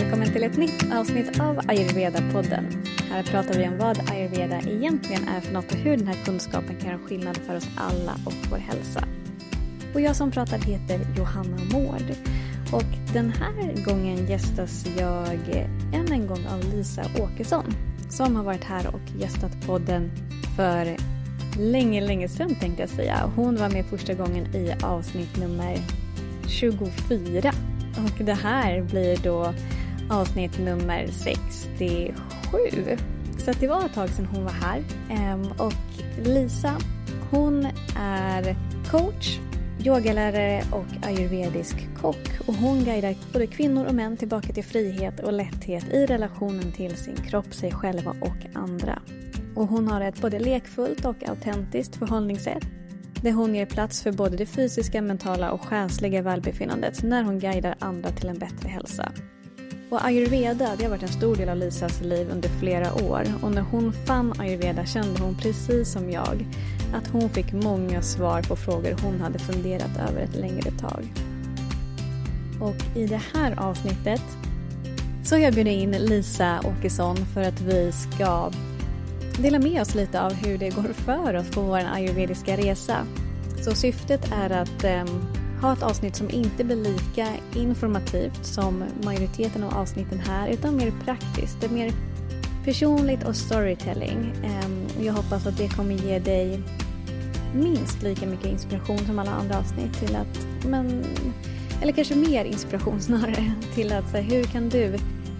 Välkommen till ett nytt avsnitt av Ayurveda-podden. Här pratar vi om vad ayurveda egentligen är för något och hur den här kunskapen kan göra skillnad för oss alla och vår hälsa. Och jag som pratar heter Johanna Mård. Och den här gången gästas jag än en gång av Lisa Åkesson som har varit här och gästat podden för länge, länge sedan tänkte jag säga. Hon var med första gången i avsnitt nummer 24. Och det här blir då avsnitt nummer 67. Så det var ett tag sedan hon var här. Ehm, och Lisa, hon är coach, yogalärare och ayurvedisk kock. Och hon guidar både kvinnor och män tillbaka till frihet och lätthet i relationen till sin kropp, sig själva och andra. Och hon har ett både lekfullt och autentiskt förhållningssätt där hon ger plats för både det fysiska, mentala och själsliga välbefinnandet när hon guidar andra till en bättre hälsa. Och ayurveda det har varit en stor del av Lisas liv under flera år och när hon fann ayurveda kände hon precis som jag att hon fick många svar på frågor hon hade funderat över ett längre tag. Och i det här avsnittet så har jag bjudit in Lisa Åkesson för att vi ska dela med oss lite av hur det går för oss på vår ayurvediska resa. Så syftet är att eh, ha ett avsnitt som inte blir lika informativt som majoriteten av avsnitten här utan mer praktiskt. Det är mer personligt och storytelling. Ehm, jag hoppas att det kommer ge dig minst lika mycket inspiration som alla andra avsnitt till att, men, eller kanske mer inspiration snarare, till att så hur kan du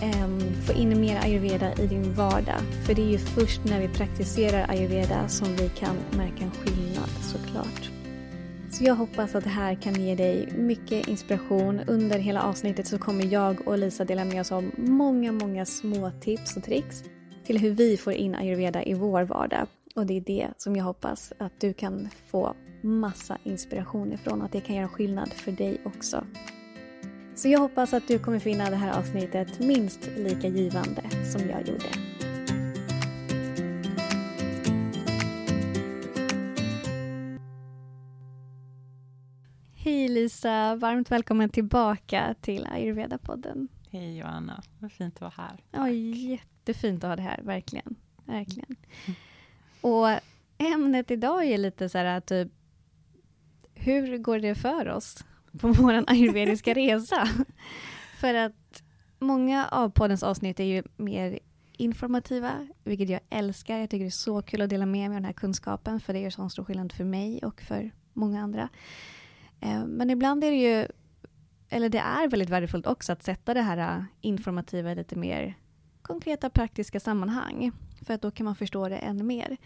ehm, få in mer ayurveda i din vardag. För det är ju först när vi praktiserar ayurveda som vi kan märka en skillnad. Så jag hoppas att det här kan ge dig mycket inspiration. Under hela avsnittet så kommer jag och Lisa dela med oss av många, många små tips och tricks till hur vi får in ayurveda i vår vardag. Och det är det som jag hoppas att du kan få massa inspiration ifrån. och Att det kan göra skillnad för dig också. Så jag hoppas att du kommer finna det här avsnittet minst lika givande som jag gjorde. Hej Lisa, varmt välkommen tillbaka till Ayurveda-podden. Hej Joanna, vad fint att vara här. Ja, jättefint att ha dig här, verkligen. verkligen. Och ämnet idag är lite så här, typ, hur går det för oss? på vår ayurvediska resa. För att många av poddens avsnitt är ju mer informativa, vilket jag älskar. Jag tycker det är så kul att dela med mig av den här kunskapen, för det gör sån stor skillnad för mig och för många andra. Eh, men ibland är det ju, eller det är väldigt värdefullt också att sätta det här eh, informativa i lite mer konkreta praktiska sammanhang, för att då kan man förstå det ännu mer.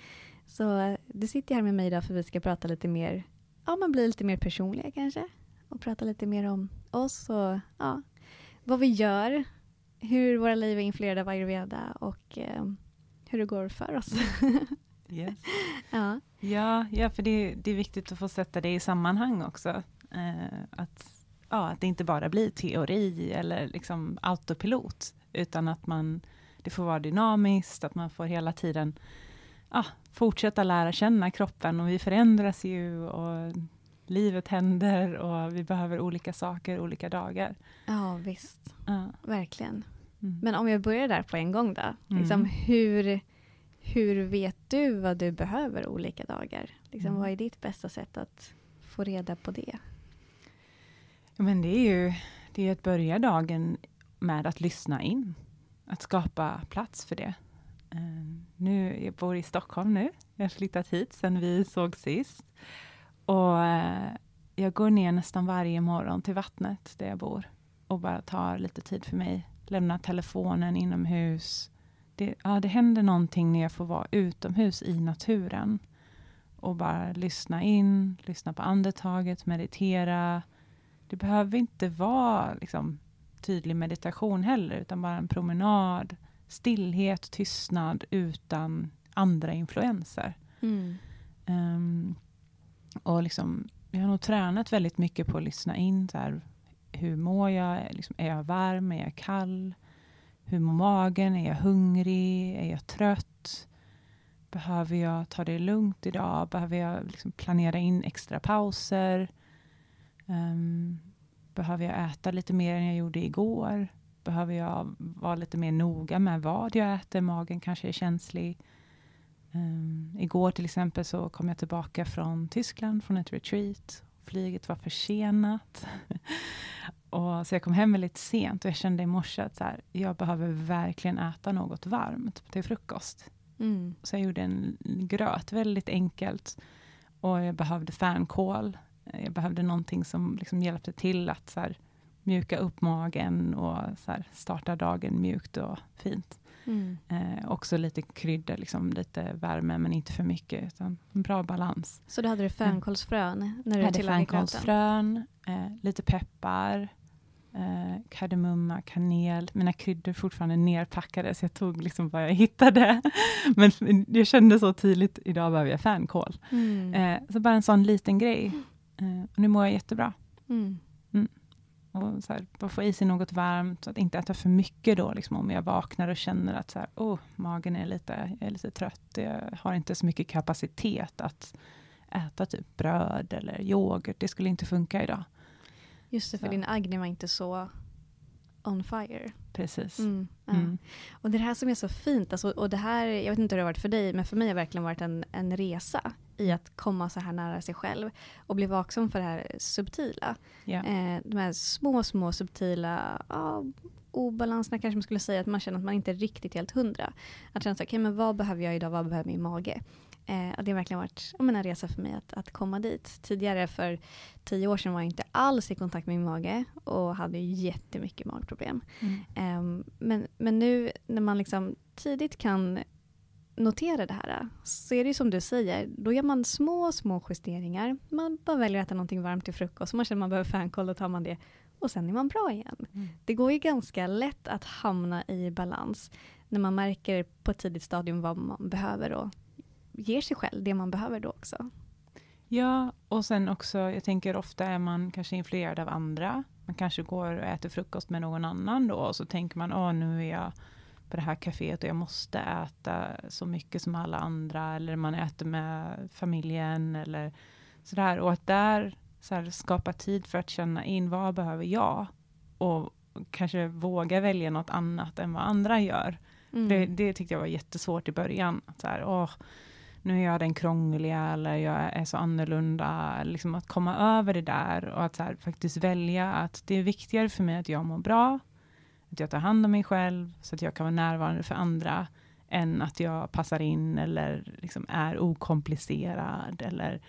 Så eh, du sitter här med mig idag för att vi ska prata lite mer, ja man blir lite mer personliga kanske, och prata lite mer om oss och ja, vad vi gör, hur våra liv är influerade av ayurveda och eh, hur det går för oss. yes. ja. Ja, ja, för det, det är viktigt att få sätta det i sammanhang också. Eh, att, ja, att det inte bara blir teori eller liksom autopilot, utan att man, det får vara dynamiskt, att man får hela tiden ja, fortsätta lära känna kroppen och vi förändras ju och livet händer och vi behöver olika saker olika dagar. Ja, visst. Ja. Verkligen. Mm. Men om jag börjar där på en gång då. Mm. Liksom, hur, hur vet du vad du behöver olika dagar? Liksom, mm. Vad är ditt bästa sätt att få reda på det? Ja, men det är ju det är att börja dagen med att lyssna in. Att skapa plats för det. Uh, nu, jag bor i Stockholm nu. Jag har flyttat hit sedan vi såg sist. Och eh, jag går ner nästan varje morgon till vattnet där jag bor och bara tar lite tid för mig. Lämnar telefonen inomhus. Det, ja, det händer någonting när jag får vara utomhus i naturen och bara lyssna in, lyssna på andetaget, meditera. Det behöver inte vara liksom, tydlig meditation heller, utan bara en promenad, stillhet, tystnad utan andra influenser. Mm. Um, och liksom, jag har nog tränat väldigt mycket på att lyssna in. Så här, hur mår jag? Liksom, är jag varm? Är jag kall? Hur mår magen? Är jag hungrig? Är jag trött? Behöver jag ta det lugnt idag? Behöver jag liksom planera in extra pauser? Um, behöver jag äta lite mer än jag gjorde igår? behöver jag vara lite mer noga med vad jag äter. Magen kanske är känslig. Um, igår till exempel så kom jag tillbaka från Tyskland, från ett retreat. Flyget var försenat och, så jag kom hem väldigt sent och jag kände i morse att så här, jag behöver verkligen äta något varmt till frukost. Mm. Så jag gjorde en gröt, väldigt enkelt. Och jag behövde fänkål. Jag behövde någonting som liksom hjälpte till att så här, mjuka upp magen och så här, starta dagen mjukt och fint. Mm. Eh, också lite krydda, liksom, lite värme, men inte för mycket, utan en bra balans. Så då hade du fänkålsfrön? När du hade fänkålsfrön, eh, lite peppar, eh, kardemumma, kanel. Mina kryddor fortfarande nerpackade, så jag tog liksom vad jag hittade. Men jag kände så tydligt, idag behöver jag fänkål. Mm. Eh, så bara en sån liten grej. Eh, och nu mår jag jättebra. Mm. Mm. Och så här, bara få i sig något varmt, så att inte äta för mycket då, liksom, om jag vaknar och känner att så här, oh, magen är lite, jag är lite trött, jag har inte så mycket kapacitet att äta typ bröd eller yoghurt, det skulle inte funka idag. Just det, för så. din Agni var inte så on fire. Precis. Mm, ja. mm. Och det här som är så fint, alltså, och det här, jag vet inte hur det har varit för dig, men för mig har det verkligen varit en, en resa i att komma så här nära sig själv och bli vaksam för det här subtila. Yeah. Eh, de här små, små subtila ja, obalanserna kanske man skulle säga, att man känner att man inte är riktigt helt hundra. Att känna så okay, men vad behöver jag idag, vad behöver min mage? Eh, och det har verkligen varit men, en resa för mig att, att komma dit. Tidigare, för tio år sedan, var jag inte alls i kontakt med min mage och hade jättemycket magproblem. Mm. Eh, men, men nu när man liksom tidigt kan notera det här så är det som du säger, då gör man små, små justeringar. Man bara väljer att äta någonting varmt till frukost, man känner man behöver fänkål, då tar man det. Och sen är man bra igen. Mm. Det går ju ganska lätt att hamna i balans när man märker på ett tidigt stadium vad man behöver och ger sig själv det man behöver då också. Ja, och sen också, jag tänker ofta är man kanske influerad av andra. Man kanske går och äter frukost med någon annan då, och så tänker man, åh nu är jag på det här kaféet och jag måste äta så mycket som alla andra, eller man äter med familjen eller sådär. Och att där så här, skapa tid för att känna in, vad behöver jag? Och kanske våga välja något annat än vad andra gör. Mm. Det, det tyckte jag var jättesvårt i början. Att så här, åh, nu är jag den krångliga eller jag är så annorlunda. Liksom att komma över det där och att här, faktiskt välja att det är viktigare för mig att jag mår bra, att jag tar hand om mig själv så att jag kan vara närvarande för andra än att jag passar in eller liksom är okomplicerad eller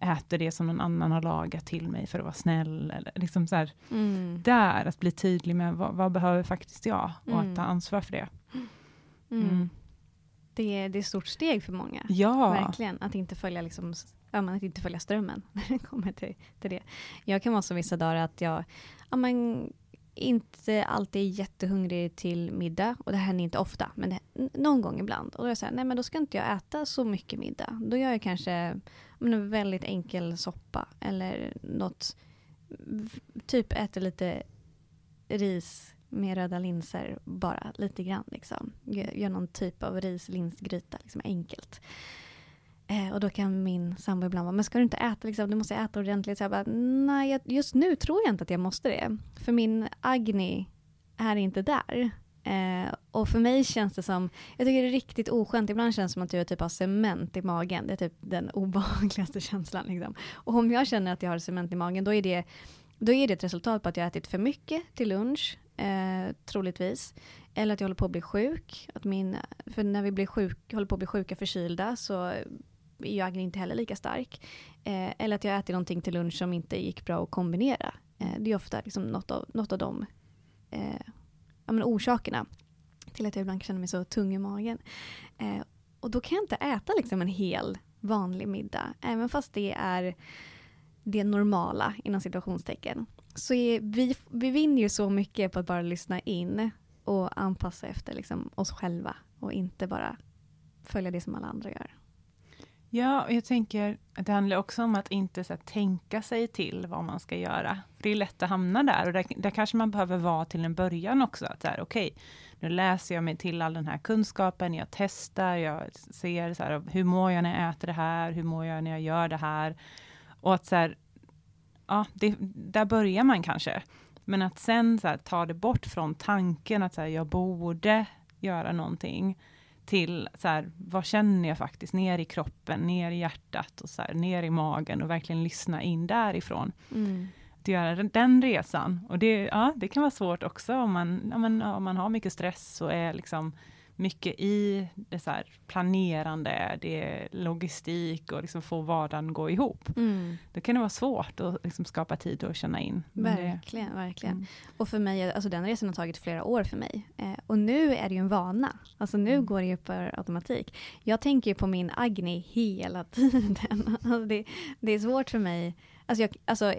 äter det som någon annan har lagat till mig för att vara snäll. Eller liksom så här, mm. Där, att bli tydlig med vad, vad behöver faktiskt jag och mm. att ta ansvar för det. Mm. Det är, det är ett stort steg för många. Ja. Verkligen. Att inte följa, liksom, att inte följa strömmen när det kommer till, till det. Jag kan vara så vissa dagar att jag ja, men, inte alltid är jättehungrig till middag. Och det händer inte ofta, men det, någon gång ibland. Och då är jag så här, nej men då ska inte jag äta så mycket middag. Då gör jag kanske men, en väldigt enkel soppa. Eller något, typ äter lite ris med röda linser, bara lite grann. Liksom. Gör någon typ av rislinsgryta, liksom enkelt. Eh, och då kan min sambo ibland vara, men ska du inte äta, liksom, du måste äta ordentligt. Så jag bara, nej, just nu tror jag inte att jag måste det. För min Agni är inte där. Eh, och för mig känns det som, jag tycker det är riktigt oskönt, ibland känns det som att jag typ har cement i magen. Det är typ den obehagligaste känslan. Liksom. Och om jag känner att jag har cement i magen, då är det då är det ett resultat på att jag har ätit för mycket till lunch, eh, troligtvis. Eller att jag håller på att bli sjuk. Att min, för när vi blir sjuk, håller på att bli sjuka, förkylda, så är ju agnin inte heller lika stark. Eh, eller att jag äter någonting till lunch som inte gick bra att kombinera. Eh, det är ofta liksom något, av, något av de eh, ja, men orsakerna till att jag ibland känner mig så tung i magen. Eh, och då kan jag inte äta liksom en hel vanlig middag, även fast det är det normala inom situationstecken. Så är, vi, vi vinner ju så mycket på att bara lyssna in och anpassa efter liksom oss själva och inte bara följa det som alla andra gör. Ja, och jag tänker att det handlar också om att inte så här, tänka sig till vad man ska göra. För Det är lätt att hamna där och där, där kanske man behöver vara till en början också. Att så här, okej, okay, nu läser jag mig till all den här kunskapen, jag testar, jag ser så här, hur mår jag när jag äter det här, hur mår jag när jag gör det här. Och att så här, ja, det, där börjar man kanske. Men att sen så här, ta det bort från tanken att så här, jag borde göra någonting, till så här, vad känner jag faktiskt, ner i kroppen, ner i hjärtat och så här, ner i magen och verkligen lyssna in därifrån. Mm. Att göra den resan. Och det, ja, det kan vara svårt också om man, ja, men, om man har mycket stress och är liksom mycket i det så planerande, det är logistik och liksom få vardagen gå ihop. Mm. Då kan det vara svårt att liksom skapa tid och känna in. verkligen, det, verkligen. Mm. Och för mig, alltså den resan har tagit flera år för mig. Eh, och nu är det ju en vana. Alltså nu mm. går det ju per automatik. Jag tänker ju på min Agni hela tiden. Alltså det, det, är svårt för mig. Alltså, jag, alltså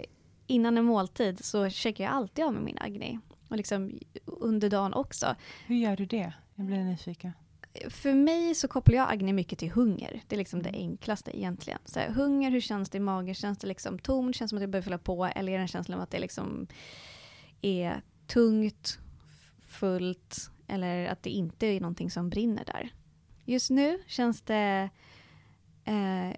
innan en måltid så checkar jag alltid av med min Agni. Och liksom under dagen också. Hur gör du det? Jag blir nyfiken. För mig så kopplar jag Agni mycket till hunger. Det är liksom det mm. enklaste egentligen. Så här, hunger, hur känns det i magen? Känns det liksom tomt? Känns det som att jag behöver fylla på? Eller är det en känsla av att det liksom är tungt, fullt? Eller att det inte är någonting som brinner där. Just nu känns det eh,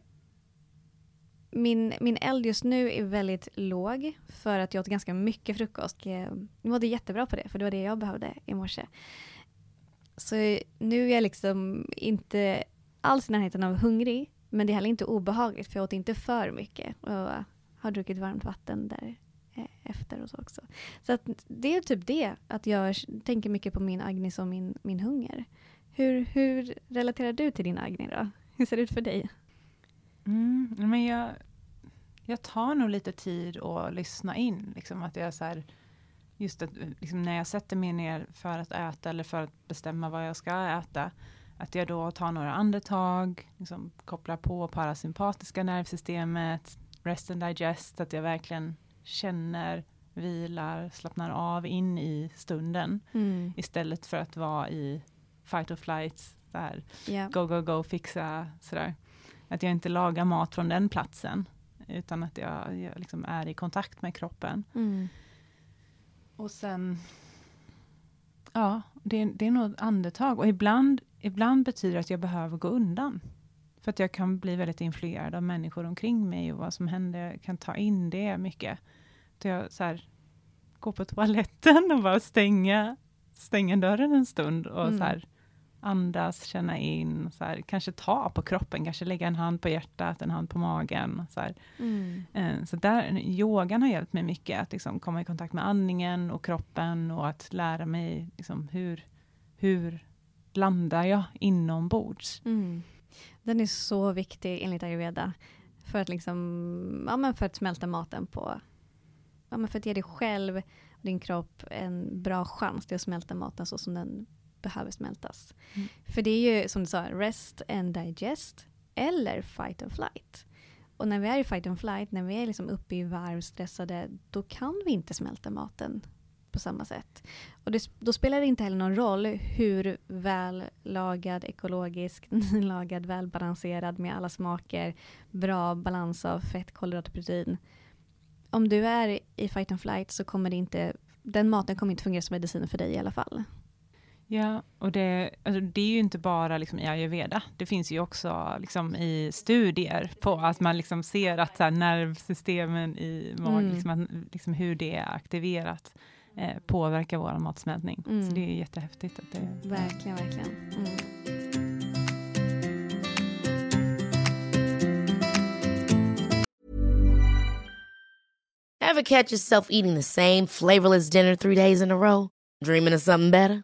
min, min eld just nu är väldigt låg för att jag åt ganska mycket frukost. Jag mådde jättebra på det, för det var det jag behövde i morse. Så nu är jag liksom inte alls i närheten av hungrig, men det är heller inte obehagligt för jag åt inte för mycket och har druckit varmt vatten där eh, efter och så också. Så att det är typ det, att jag tänker mycket på min Agni och min, min hunger. Hur, hur relaterar du till din Agni då? Hur ser det ut för dig? Mm, men jag, jag tar nog lite tid att lyssna in. Liksom att jag så här, just att liksom när jag sätter mig ner för att äta eller för att bestämma vad jag ska äta, att jag då tar några andetag, liksom kopplar på parasympatiska nervsystemet, rest and digest, att jag verkligen känner, vilar, slappnar av in i stunden, mm. istället för att vara i fight or flight, där, yeah. go, go, go, fixa, sådär. Att jag inte lagar mat från den platsen, utan att jag, jag liksom är i kontakt med kroppen. Mm. Och sen, ja, det, det är nog andetag. Och ibland, ibland betyder det att jag behöver gå undan. För att jag kan bli väldigt influerad av människor omkring mig och vad som händer. Jag kan ta in det mycket. Så jag så här, går på toaletten och bara stänga, stänga dörren en stund och mm. så här, andas, känna in, så här, kanske ta på kroppen, kanske lägga en hand på hjärtat, en hand på magen. Så, mm. Eh, så där, yogan har hjälpt mig mycket, att liksom komma i kontakt med andningen och kroppen och att lära mig liksom, hur, hur landar jag inombords. Mm. Den är så viktig enligt ayurveda, för att, liksom, ja, men för att smälta maten på, ja, men för att ge dig själv och din kropp en bra chans till att smälta maten så som den behöver smältas. Mm. För det är ju som du sa, rest and digest eller fight and flight. Och när vi är i fight and flight, när vi är liksom uppe i varv, stressade, då kan vi inte smälta maten på samma sätt. Och det, då spelar det inte heller någon roll hur väl lagad, ekologisk, lagad, välbalanserad med alla smaker, bra balans av fett, kolhydrater, protein. Om du är i fight and flight så kommer det inte, den maten kommer inte fungera som medicin för dig i alla fall. Ja, och det, alltså det är ju inte bara liksom i ayurveda. Det finns ju också liksom i studier på att man liksom ser att så här, nervsystemen i magen, mm. liksom, liksom hur det är aktiverat eh, påverkar vår matsmältning. Mm. Så det är jättehäftigt. Att det, verkligen, verkligen. Mm. Have catch yourself eating the same flavorless dinner three days in a row? Dreaming of something better?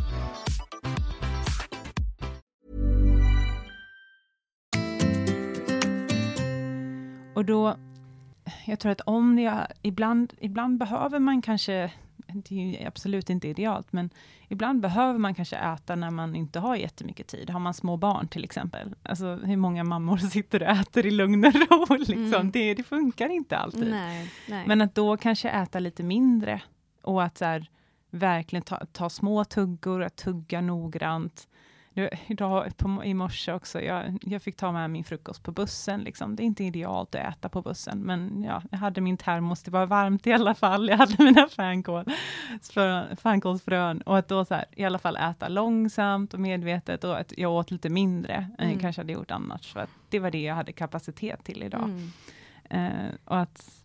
Och då jag tror att om jag, ibland, ibland behöver man kanske, det är absolut inte idealt, men ibland behöver man kanske äta när man inte har jättemycket tid. Har man små barn till exempel, alltså hur många mammor sitter och äter i lugn och ro? Liksom. Mm. Det, det, funkar inte alltid. Nej, nej. Men att då kanske äta lite mindre och att så här, verkligen ta, ta små tuggor, att tugga noggrant. Det, idag på, i morse också, jag, jag fick ta med min frukost på bussen. Liksom. Det är inte idealt att äta på bussen, men ja, jag hade min termos, det var varmt i alla fall. Jag hade mina fänkålsfrön och att då så här, i alla fall äta långsamt och medvetet och att jag åt lite mindre mm. än jag kanske hade gjort annars. För att det var det jag hade kapacitet till idag. Mm. Eh, och att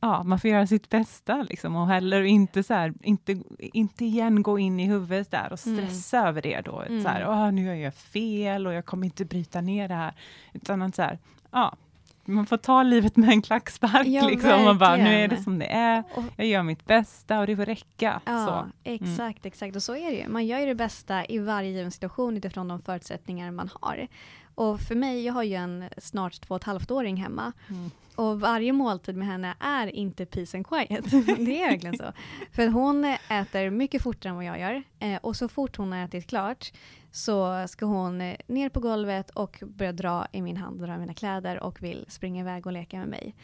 ja, man får göra sitt bästa liksom, och heller inte, så här, inte, inte igen gå in i huvudet där och mm. stressa mm. över det då. Mm. Så här, nu gör jag fel och jag kommer inte bryta ner det här. Utan att så här, ja, man får ta livet med en klackspark. Ja, liksom, och bara, nu är det som det är, jag gör mitt bästa och det får räcka. Ja, så. Mm. exakt, exakt. Och så är det ju. Man gör ju det bästa i varje given situation utifrån de förutsättningar man har. Och för mig, jag har ju en snart två och ett halvt-åring hemma. Mm. Och varje måltid med henne är inte peace and quiet. det är verkligen så. För hon äter mycket fortare än vad jag gör. Eh, och så fort hon har ätit klart så ska hon ner på golvet och börja dra i min hand, dra i mina kläder och vill springa iväg och leka med mig.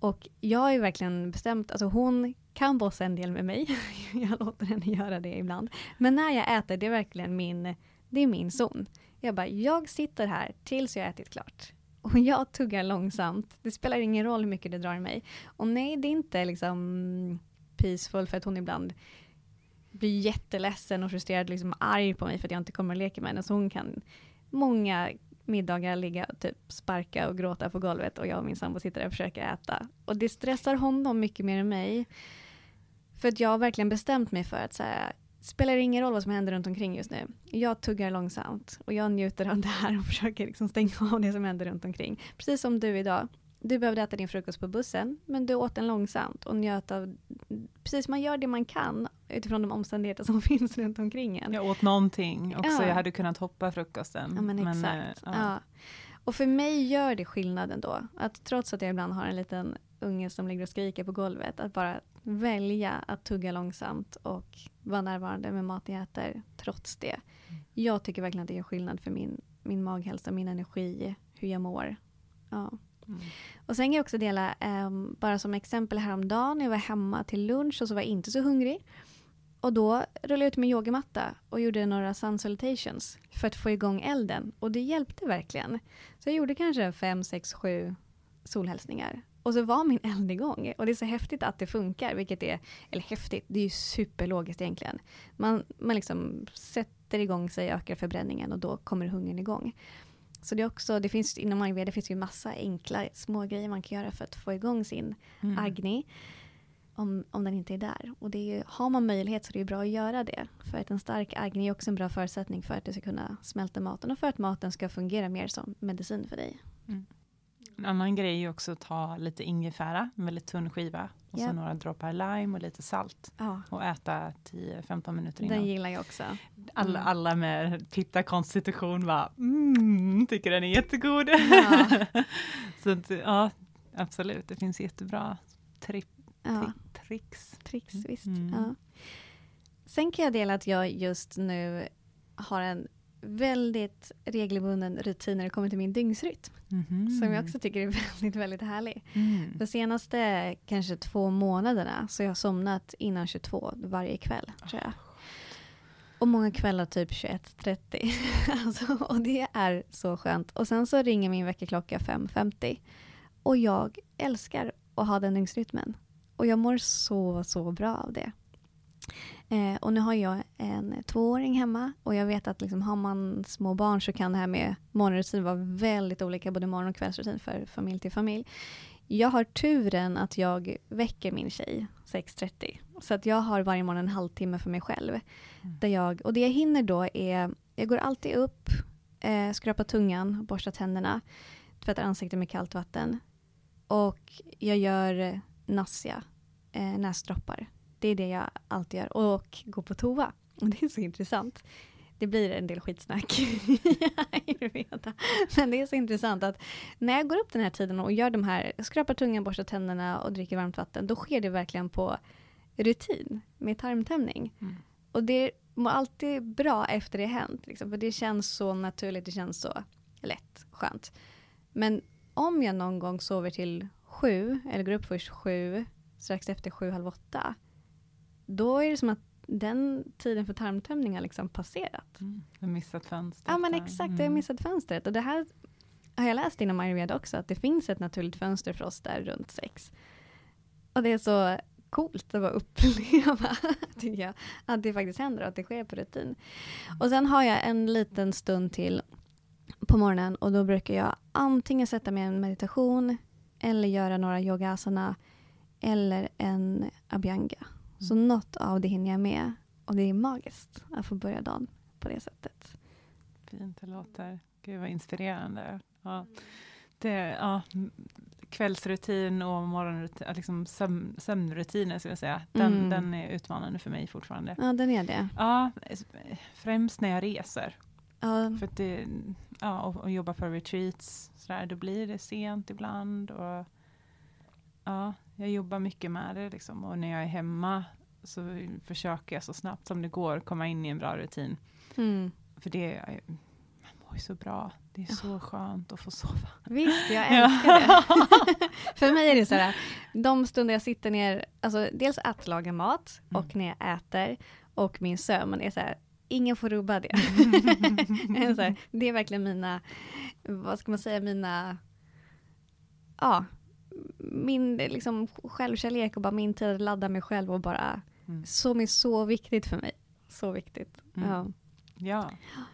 Och jag har ju verkligen bestämt, alltså hon kan bossa en del med mig. jag låter henne göra det ibland. Men när jag äter, det är verkligen min, det är min zon. Jag bara, jag sitter här tills jag ätit klart. Och jag tuggar långsamt. Det spelar ingen roll hur mycket det drar i mig. Och nej, det är inte liksom peaceful för att hon ibland blir jätteledsen och frustrerad, liksom arg på mig för att jag inte kommer och leker med henne. Så hon kan många middagar ligga och typ sparka och gråta på golvet och jag och min sambo sitter där och försöker äta. Och det stressar honom mycket mer än mig. För att jag har verkligen bestämt mig för att så här, spelar ingen roll vad som händer runt omkring just nu. Jag tuggar långsamt och jag njuter av det här och försöker liksom stänga av det som händer runt omkring. Precis som du idag. Du behövde äta din frukost på bussen, men du åt den långsamt och njöt av... Precis, man gör det man kan utifrån de omständigheter som finns runt omkring en. Jag åt någonting också, ja. jag hade kunnat hoppa frukosten. Ja, men, men exakt. Äh, ja. ja. Och för mig gör det skillnaden då, att trots att jag ibland har en liten unge som ligger och skriker på golvet, att bara välja att tugga långsamt och vara närvarande med maten jag äter trots det. Mm. Jag tycker verkligen att det gör skillnad för min, min maghälsa, min energi, hur jag mår. Ja. Mm. Och sen kan jag också dela, um, bara som exempel häromdagen, jag var hemma till lunch och så var jag inte så hungrig. Och då rullade jag ut min yogamatta och gjorde några sun salutations för att få igång elden. Och det hjälpte verkligen. Så jag gjorde kanske fem, sex, sju solhälsningar. Och så var min eld igång. Och det är så häftigt att det funkar, vilket är, eller häftigt, det är ju superlogiskt egentligen. Man, man liksom sätter igång sig, ökar förbränningen och då kommer hungern igång. Så det är också, det finns inom ayurveda finns ju massa enkla små grejer man kan göra för att få igång sin mm. agni. Om, om den inte är där. Och det är ju, har man möjlighet så är det bra att göra det. För att en stark agni är också en bra förutsättning för att du ska kunna smälta maten och för att maten ska fungera mer som medicin för dig. Mm. En annan grej är också att ta lite ingefära, en väldigt tunn skiva. Och yep. så några droppar lime och lite salt. Ja. Och äta 10-15 minuter innan. Den gillar jag också. Alla, mm. alla med pitta-konstitution bara mm, tycker den är jättegod. Ja. så att, ja, absolut. Det finns jättebra tri ja. tricks. Tricks, visst. Mm. Ja. Sen kan jag dela att jag just nu har en väldigt regelbunden rutin när det kommer till min dygnsrytm. Mm. Som jag också tycker är väldigt, väldigt härlig. Mm. De senaste kanske två månaderna så jag har somnat innan 22 varje kväll. tror jag. Och många kvällar typ 21.30. alltså, och det är så skönt. Och sen så ringer min väckarklocka 5.50. Och jag älskar att ha den dygnsrytmen. Och jag mår så, så bra av det. Eh, och nu har jag en tvååring hemma och jag vet att liksom, har man små barn så kan det här med morgonrutin vara väldigt olika, både morgon och kvällsrutin för familj till familj. Jag har turen att jag väcker min tjej 6.30. Så att jag har varje morgon en halvtimme för mig själv. Mm. Där jag, och det jag hinner då är, jag går alltid upp, eh, skrapar tungan, borstar tänderna, tvättar ansiktet med kallt vatten. Och jag gör nassia, eh, näsdroppar. Det är det jag alltid gör. Och gå på toa. Och det är så intressant. Det blir en del skitsnack Men det är så intressant att när jag går upp den här tiden och gör de här, skrapar tungan, borstar tänderna och dricker varmt vatten, då sker det verkligen på rutin med tarmtömning. Mm. Och det mår alltid bra efter det hänt, liksom, för det känns så naturligt, det känns så lätt, skönt. Men om jag någon gång sover till sju, eller går upp först sju, strax efter sju, halv åtta, då är det som att den tiden för tarmtömning har liksom passerat. Mm. Du har missat fönstret. Ja men exakt, jag har missat fönstret. Och det här har jag läst inom ayurveda också, att det finns ett naturligt fönster för oss där runt sex. Och det är så coolt att bara uppleva, tycker jag, att det faktiskt händer och att det sker på rutin. Och sen har jag en liten stund till på morgonen och då brukar jag antingen sätta mig i en meditation eller göra några yogasana eller en abhyanga. Så något av det hinner jag med och det är magiskt att få börja dagen på det sättet. Fint det låter. Gud vad inspirerande. Ja. Det, ja, kvällsrutin och morgonrutin, liksom sömn, sömnrutiner skulle jag säga. Den, Mm. den är utmanande för mig fortfarande. Ja, den är det. Ja, främst när jag reser. Ja, För det, ja, och, och jobba på retreats, sådär, då blir det sent ibland. Och, ja, jag jobbar mycket med det liksom. och när jag är hemma så försöker jag så snabbt som det går komma in i en bra rutin. mm. För det, man mår ju så bra. Det är så skönt att få sova. Visst, jag älskar det. För mig är det så här, de stunder jag sitter ner, alltså dels att laga mat och när jag äter och min sömn är så här, ingen får rubba det. Här, det är verkligen mina, vad ska man säga, mina, ja, min liksom självkärlek och bara min tid att ladda mig själv och bara, Mm. som är så viktigt för mig. Så viktigt. Mm. Ja. Ja,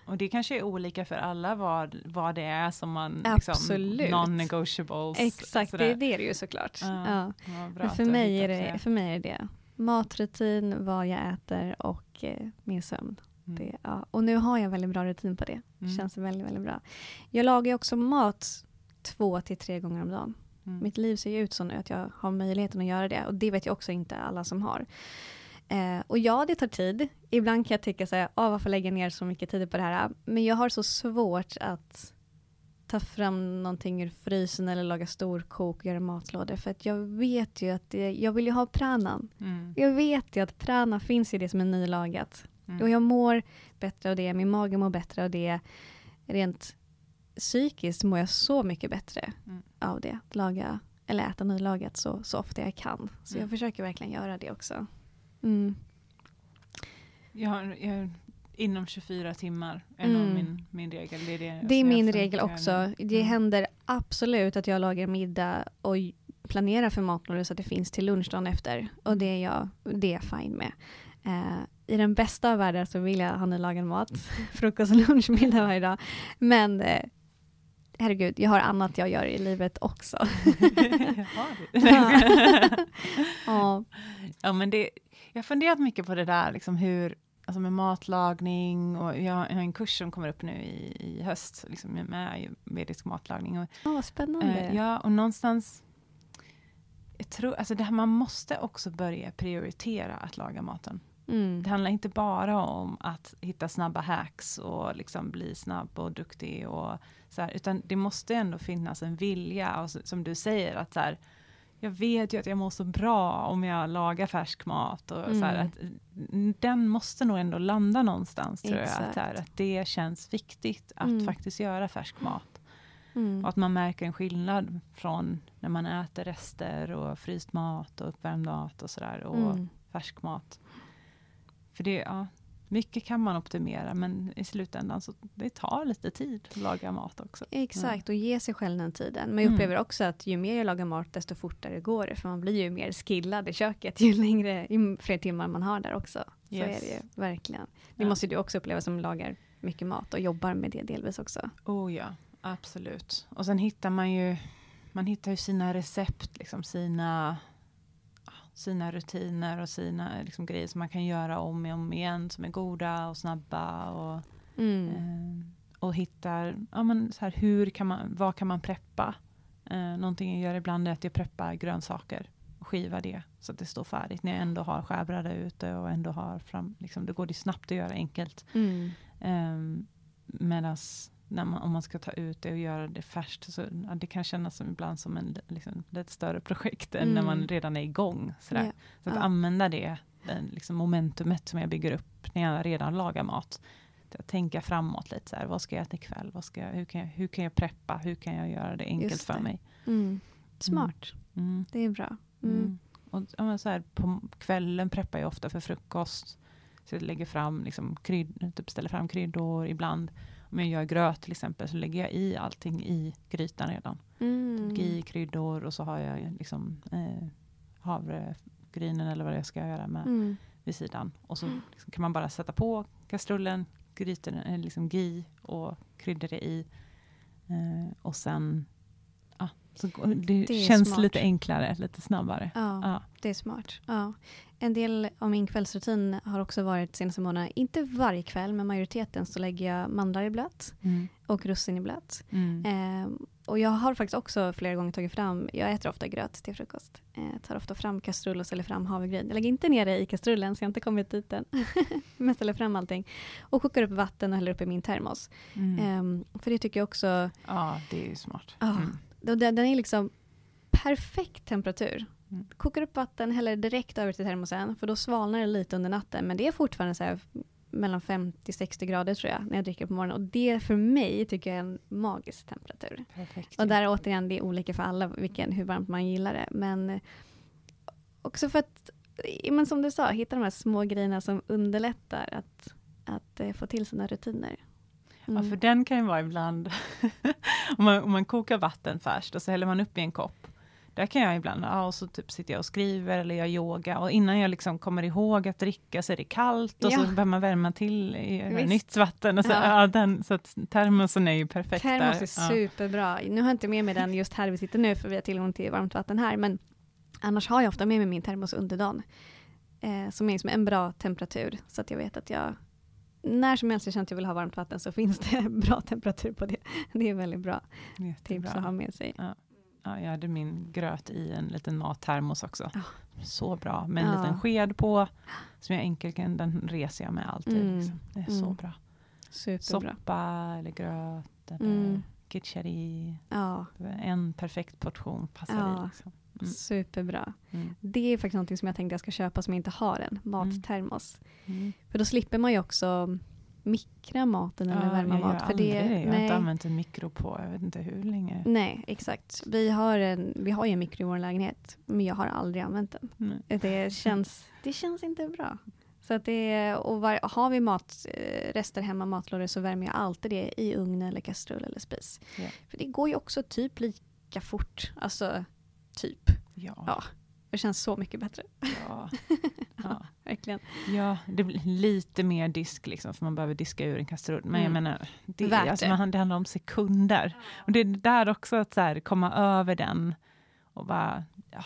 och det kanske är olika för alla vad, vad det är som man Absolut. liksom, non-negotiables. Exakt, det sådär. är det det är ju såklart. Ja. Ja. Men för mig, är det, för mig är det det. Matrutin, vad jag äter och eh, min sömn. Mm. Det, ja. Och nu har jag väldigt bra rutin på det. Mm. Känns väldigt, väldigt bra. Jag lagar också mat två till tre gånger om dagen. Mm. Mitt liv ser ju ut så nu att jag har möjligheten att göra det. Och det vet jag också inte alla som har. Eh, och ja, det tar tid. Ibland kan jag tycka så här, ah, varför lägga ner så mycket tid på det här? Men jag har så svårt att ta fram någonting ur frysen eller laga storkok och göra matlådor. För att jag vet ju att det, jag vill ju ha pranan. Mm. Jag vet ju att prana finns i det som är nylagat. Mm. Och jag mår bättre av det, min mage mår bättre av det. Rent psykiskt mår jag så mycket bättre Mm. av det. Att laga eller äta nylagat så, så ofta jag kan. Så Mm. jag försöker verkligen göra det också. Mm. Jag har, jag, inom 24 timmar är nog Mm. min, min regel. Det är, det, Det är min regel också. Det Mm. händer absolut att jag lagar middag och planerar för matlådor så att det finns till lunch dagen efter. Och det är jag, det är jag fine med. Eh, I den bästa av världar så vill jag ha nylagad mat. Frukost, lunch, middag varje dag. Men eh, herregud, jag har annat jag gör i livet också. Ja. ja, men det, jag har funderat mycket på det där, liksom hur, alltså med matlagning och jag, har- en kurs som kommer upp nu i, i höst, liksom med ayurvedisk matlagning. Och, Ja, vad spännande. eh, ja, och någonstans, jag tror, alltså det här, man måste också börja prioritera att laga maten. Mm. Det handlar inte bara om att hitta snabba hacks och liksom bli snabb och duktig och så här, utan det måste ändå finnas en vilja och så- som du säger att så här, jag vet ju att jag mår så bra om jag lagar färsk mat och så här, Mm. att mm, den måste nog ändå landa någonstans tror jag, att, Exakt. här, att det känns viktigt att Mm. faktiskt göra färsk mat. Mm. Och att man märker en skillnad från när man äter rester och fryst mat och uppvärmd mat och sådär och Mm. färsk mat. För det, ja, mycket kan man optimera men i slutändan så det tar lite tid att laga mat också. Exakt, och ge sig själv den tiden. Men jag Mm. upplever också att ju mer jag lagar mat, desto fortare går det. För man blir ju mer skillad i köket ju längre, ju fler timmar man har där också. Så Yes. är det ju, verkligen. Det Ja. måste du också uppleva som lagar mycket mat och jobbar med det delvis också. Oh ja, absolut. Och sen hittar man ju, man hittar ju sina recept, liksom sina, sina rutiner och sina liksom, grejer som man kan göra om och om igen som är goda och snabba. Och, Mm. Eh, och hittar, ja men så här, hur kan man, vad kan man preppa? Eh, någonting jag gör ibland är att jag preppar grönsaker och skivar det så att det står färdigt när jag ändå har skärbräda ute och ändå har fram, liksom, det går det snabbt att göra enkelt. Mm. Um, Medan när man, om man ska ta ut det och göra det färskt, så ja, det kan kännas som ibland som en liksom, lite större projekt än när Mm. man redan är igång. Sådär. Ja. Så att Ja. använda det, den liksom momentumet som jag bygger upp när jag redan lagar mat. Att tänka framåt lite, så här, vad ska jag äta ikväll? Vad ska jag, hur, kan jag, hur kan jag preppa? Hur kan jag göra det enkelt Just för det. mig? Mm. Smart, Mm. det är bra. Mm. Mm. Och, ja, så här, på kvällen preppar jag ofta för frukost. Så jag lägger fram, liksom, krydd, typ ställer fram kryddor ibland. Om jag gör gröt till exempel så lägger jag i allting i grytan redan. Mm. I kryddor och så har jag liksom eh, havregrynen eller vad jag ska göra med Mm. vid sidan. Och så liksom kan man bara sätta på kastrullen, grytan, eh, liksom gi och kryddor i. Eh, och sen, ja, så det, Det känns smart. lite enklare, lite snabbare. Ja, Ja. det är smart. Ja. En del av min kvällsrutin har också varit senaste månaderna, inte varje kväll, men majoriteten så lägger jag mandlar i blöt Mm. och russin i blöt. Mm. Ehm, och jag har faktiskt också flera gånger tagit fram, jag äter ofta gröt till frukost. Eh, tar ofta fram kastrull och ställer fram havregryn. Jag lägger inte ner det i kastrullen så jag har inte kommit dit än. men ställer fram allting. Och kokar upp vatten och häller upp i min termos. Mm. Ehm, för det tycker jag också, Ja, det är ju smart. Då- den den är liksom perfekt temperatur. Mm. Kokar upp vatten, häller direkt över till termosen, för då svalnar det lite under natten. Men det är fortfarande så här mellan 50-60 grader tror jag, när jag dricker på morgonen. Och det för mig tycker jag är en magisk temperatur. Perfekt. Och där återigen, det är olika för alla vilken, hur varmt man gillar det. Men eh, också för att, men som du sa, hitta de här små grejerna som underlättar att, att eh, få till sina rutiner. Ja, för den kan ju vara ibland, om, man, om man kokar vatten först och så häller man upp i en kopp. Där kan jag ibland, ja, och så typ sitter jag och skriver eller gör yoga och innan jag liksom kommer ihåg att dricka så är det kallt och Ja. så behöver man värma till i nytt vatten. Och så, Ja. ja. den, så att termosen är ju perfekt Termos där. är superbra. Nu har jag inte med mig den just här vi sitter nu, för vi har tillgång till varmt vatten här. Men annars har jag ofta med mig min termos under dagen. Eh, som är som en bra temperatur. Så att jag vet att jag, när som helst jag känner att jag vill ha varmt vatten så finns det bra temperatur på det. Det är väldigt bra Ja, tips jättebra. att ha med sig. Ja, jag hade min gröt i en liten mattermos också. Ja. Så bra, med en Ja. liten sked på, som jag enkelt kan, den reser jag med alltid. Mm. Liksom. Det är så Mm. bra. Superbra. Soppa eller gröt eller Mm. kitchari. Ja, En perfekt portion passar Ja. i. Liksom. Mm. superbra. Mm. Det är faktiskt någonting som jag tänkte jag ska köpa som jag inte har än. Mattermos. Mm. För då slipper man ju också mikra maten eller värma jag gör mat. För det, det. Jag har nej. inte använt en mikro på, jag vet inte hur länge. Nej, exakt. Vi har, en, vi har ju en mikro i vår lägenhet, men jag har aldrig använt den. Nej. Det känns, det känns inte bra. Så att det, och var, har vi mat, eh, rester hemma, matlådor, så värmer jag alltid det i ugn eller kastrull eller spis. Ja. För det går ju också typ lika fort. Alltså, typ. Ja. Ja. Det känns så mycket bättre. Ja. Ja. Verkligen. ja, det blir lite mer disk liksom, för man behöver diska ur en kastrull. Men jag Mm. menar, det, Värt alltså, man, det handlar om sekunder. Och det är där också att så här, komma över den och bara, ja,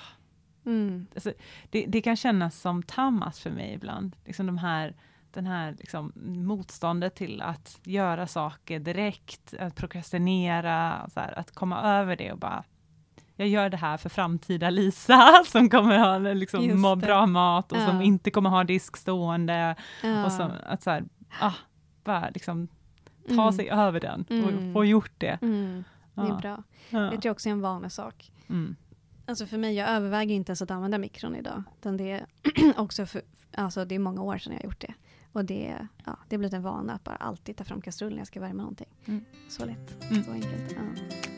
Mm. det, det kan kännas som tammas för mig ibland. Liksom de här, den här liksom motståndet till att göra saker direkt, att prokrastinera, här, att komma över det och bara jag gör det här för framtida Lisa som kommer ha liksom, må bra mat och Ja. som inte kommer ha disk stående. Ja. Och som, att så här, ah, bara liksom ta Mm. sig över den Mm. och få gjort det. Mm. Det är Ja. bra. Ja. Det tror jag också är en vanesak. Mm. Alltså för mig, jag överväger inte ens att använda mikron idag. Utan det är också för, alltså det är många år sedan jag har gjort det. Och det, ja, det har blivit en vana att bara alltid ta fram kastrullen när jag ska värma någonting. Mm. Så lätt, Mm. så enkelt. Ja.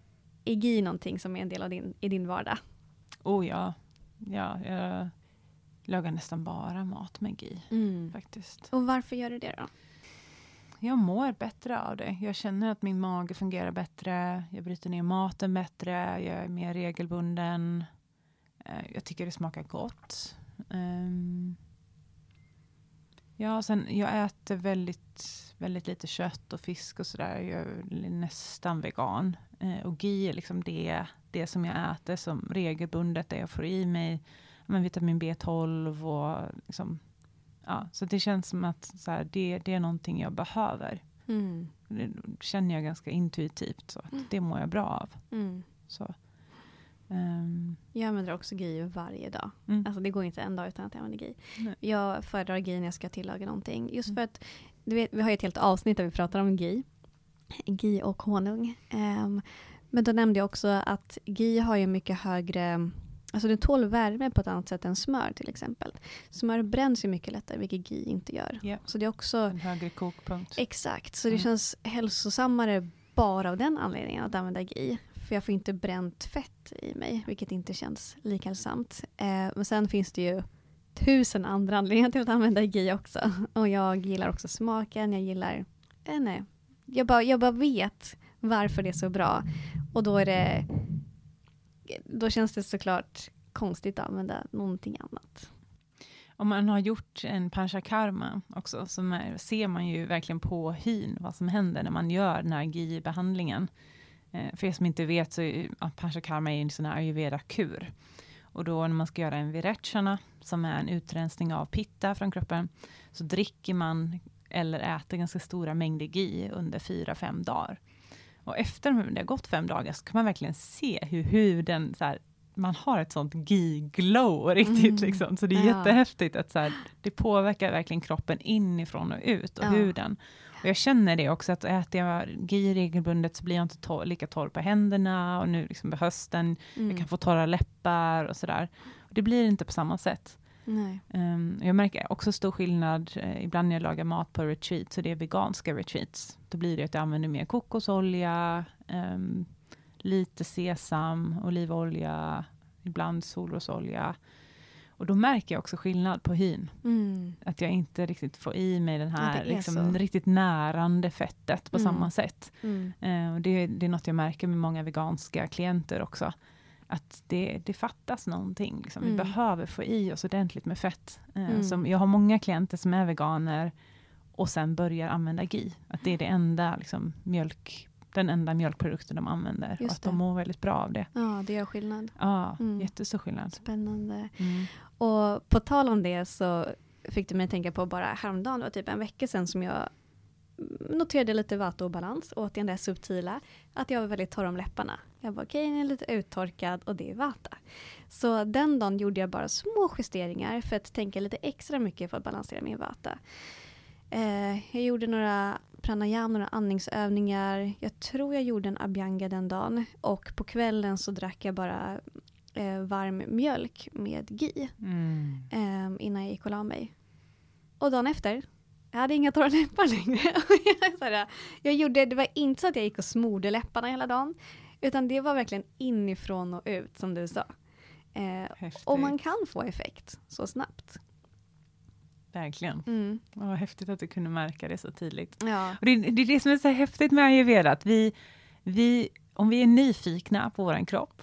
är GI någonting som är en del av din, i din vardag? Oh ja. Ja, jag lagar nästan bara mat med GI faktiskt. Och varför gör du det då? Jag mår bättre av det. Jag känner att min mage fungerar bättre. Jag bryter ner maten bättre. Jag är mer regelbunden. Eh, jag tycker det smakar gott. Um, ja, sen jag äter väldigt, väldigt lite kött och fisk och sådär. Jag är nästan vegan. Uh, och GI är liksom det, det som jag äter som regelbundet, det jag får i mig men, vitamin B12 och liksom, ja, så det känns som att så här, det, det är någonting jag behöver. Mm. Det känner jag ganska intuitivt, så att mm. det mår jag bra av. Mm. Så. Um. Jag använder också GI varje dag. Mm. Alltså det går inte en dag utan att jag använder GI. Nej. Jag föredrar GI när jag ska tillaga någonting. Just mm. för att, vet, vi har ett helt avsnitt där vi pratar om GI. GI och honung. Um, men då nämnde jag också att GI har ju mycket högre Alltså den tål värme på ett annat sätt än smör till exempel. Smör bränns ju mycket lättare, vilket GI inte gör. Yeah. Så det är också... En högre kokpunkt. Exakt, så det mm. känns hälsosammare bara av den anledningen att använda GI. För jag får inte bränt fett i mig, vilket inte känns lika hälsosamt. Eh, men sen finns det ju tusen andra anledningar till att använda GI också. Och jag gillar också smaken, jag gillar... Eh, nej. Jag, bara, jag bara vet varför det är så bra. Och då är det då känns det såklart konstigt att använda någonting annat. Om man har gjort en panchakarma också, så ser man ju verkligen på hyn vad som händer när man gör den här GI-behandlingen. Eh, för er som inte vet så är ja, panchakarma är en sån här ayurveda-kur. Och då när man ska göra en virechana, som är en utrensning av pitta från kroppen, så dricker man eller äter ganska stora mängder GI under fyra fem dagar. Och efter det har gått fem dagar så kan man verkligen se hur huden, så här, man har ett sånt gi-glow riktigt. Mm. Liksom. Så det är ja. jättehäftigt att så här, det påverkar verkligen kroppen inifrån och ut och ja. huden. Och jag känner det också, att äter jag GI regelbundet så blir jag inte torr, lika torr på händerna och nu liksom på hösten, mm. jag kan få torra läppar och sådär. Det blir inte på samma sätt. Um, jag märker också stor skillnad, uh, ibland när jag lagar mat på retreat, så det är veganska retreats. Då blir det att jag använder mer kokosolja, um, lite sesam, olivolja, ibland solrosolja. Och då märker jag också skillnad på hyn. Mm. Att jag inte riktigt får i mig den här liksom, riktigt närande fettet på mm. samma sätt. Mm. Uh, och det, det, är något jag märker med många veganska klienter också att det, det fattas någonting. Liksom. Mm. Vi behöver få i oss ordentligt med fett. Eh, mm. som, jag har många klienter som är veganer och sen börjar använda GI. Att det är det enda liksom, mjölk, den enda mjölkprodukten de använder. Just och att det. de mår väldigt bra av det. Ja, det gör skillnad. Ja, mm. jättestor skillnad. Spännande. Mm. Och på tal om det så fick du mig att tänka på bara häromdagen, det var typ en vecka sedan som jag noterade lite vata-obalans, återigen det subtila, att jag var väldigt torr om läpparna. Jag var okej, okay, är lite uttorkad och det är vata. Så den dagen gjorde jag bara små justeringar för att tänka lite extra mycket för att balansera min vata. Eh, jag gjorde några pranayam, några andningsövningar. Jag tror jag gjorde en abhyanga den dagen. Och på kvällen så drack jag bara eh, varm mjölk med GI. Mm. Eh, innan jag gick och la mig. Och dagen efter jag hade inga torra läppar längre. jag gjorde, det var inte så att jag gick och smorde läpparna hela dagen. Utan det var verkligen inifrån och ut som du sa. Eh, och man kan få effekt så snabbt. Verkligen. Mm. Vad häftigt att du kunde märka det så tydligt. Ja. Och det, det är det som är så häftigt med ayurveda, att vi, vi, om vi är nyfikna på vår kropp,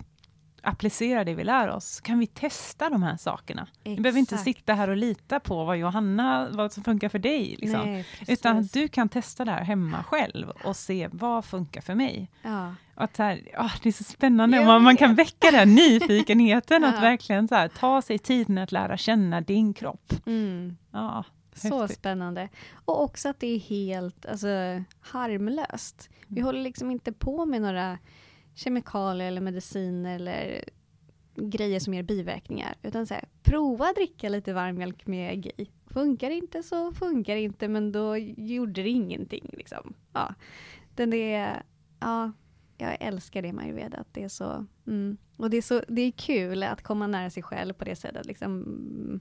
applicera det vi lär oss, så kan vi testa de här sakerna. Exakt. Vi behöver inte sitta här och lita på vad Johanna, vad som funkar för dig. Liksom. Nej, Utan du kan testa det här hemma själv och se vad funkar för mig. Ja. Och att här, oh, det är så spännande, man, man kan väcka den nyfikenheten, ja. att verkligen så här, ta sig tiden att lära känna din kropp. Mm. Ja, så spännande. Och också att det är helt alltså, harmlöst. Vi mm. håller liksom inte på med några kemikalier eller mediciner eller grejer som ger biverkningar. Utan så här, prova att dricka lite varm mjölk med GI. Funkar inte så funkar det inte, men då gjorde det ingenting. Liksom. Ja. Den är, ja, jag älskar det med ayurveda. Att det är så, mm. Och det är, så, det är kul att komma nära sig själv på det sättet. Liksom,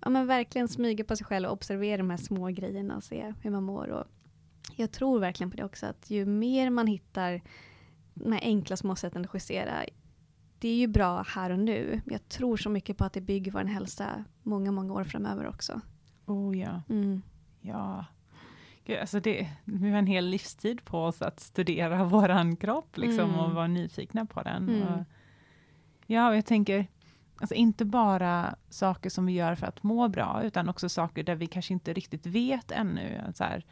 ja, men verkligen smyga på sig själv och observera de här små grejerna och se hur man mår. Och jag tror verkligen på det också, att ju mer man hittar här enkla små sätten att justera, det är ju bra här och nu. Jag tror så mycket på att det bygger vår hälsa många, många år framöver också. Oh ja. Mm. Ja. Gud, alltså det, vi har en hel livstid på oss att studera våran kropp liksom, Mm. och vara nyfikna på den. Mm. Och, ja, och jag tänker, alltså inte bara saker som vi gör för att må bra, utan också saker där vi kanske inte riktigt vet ännu. Så här,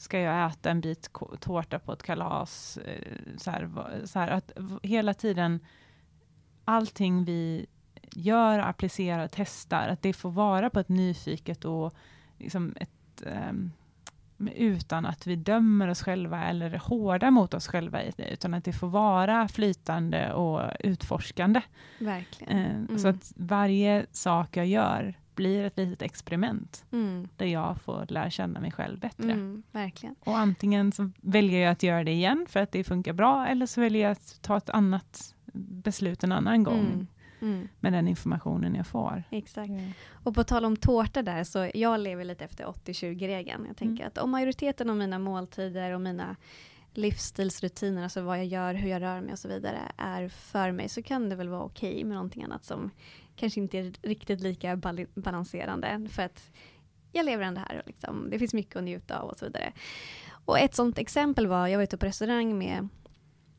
ska jag äta en bit tårta på ett kalas? Eh, Så här, så här, att hela tiden, allting vi gör, applicerar, testar, att det får vara på ett nyfiket och liksom ett, men utan att vi dömer oss själva eller är hårda mot oss själva i det, utan att det får vara flytande och utforskande. Verkligen. Eh, Mm. Så att varje sak jag gör blir ett litet experiment Mm. där jag får lära känna mig själv bättre. Mm. Verkligen. Och antingen så väljer jag att göra det igen för att det funkar bra, eller så väljer jag att ta ett annat beslut en annan gång Mm. Mm. med den informationen jag får. Exakt. Och på tal om tårta där, så jag lever lite efter 80-20-regeln. Jag tänker Mm. att om majoriteten av mina måltider och mina livsstilsrutiner, alltså vad jag gör, hur jag rör mig och så vidare, är för mig, så kan det väl vara okej med någonting annat som kanske inte är riktigt lika bal- balanserande. För att jag lever ändå här och liksom, det finns mycket att njuta av och så vidare. Och ett sånt exempel var, jag var ute på restaurang med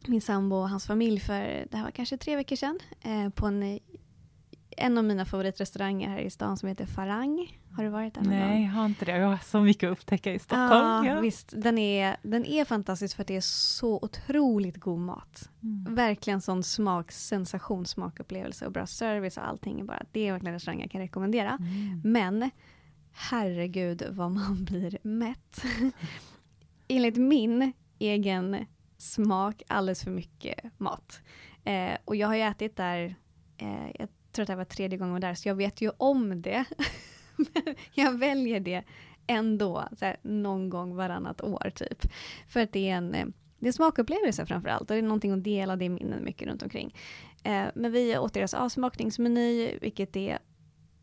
min sambo och hans familj för, det här var kanske tre veckor sedan, eh, på en en av mina favoritrestauranger här i stan som heter Farang. Har du varit där någon Nej, gång? jag har inte det. Jag har så mycket att upptäcka i Stockholm. Ja, Ja. visst. Den är, den är fantastisk för att det är så otroligt god mat. Mm. Verkligen sån smak, sensationssmakupplevelse och bra service och allting. är Bara, det är verkligen en restaurang jag kan rekommendera. Mm. Men herregud vad man blir mätt. Enligt min egen smak alldeles för mycket mat. Eh, och jag har ju ätit där, eh, jag tror att det här var tredje gången jag var där, så jag vet ju om det. Men jag väljer det ändå, så här, någon gång varannat år typ. För att det är en, eh, det är smakupplevelse framför allt och det är någonting att dela det minnen mycket runt omkring. Eh, men vi åt deras avsmakningsmeny, vilket är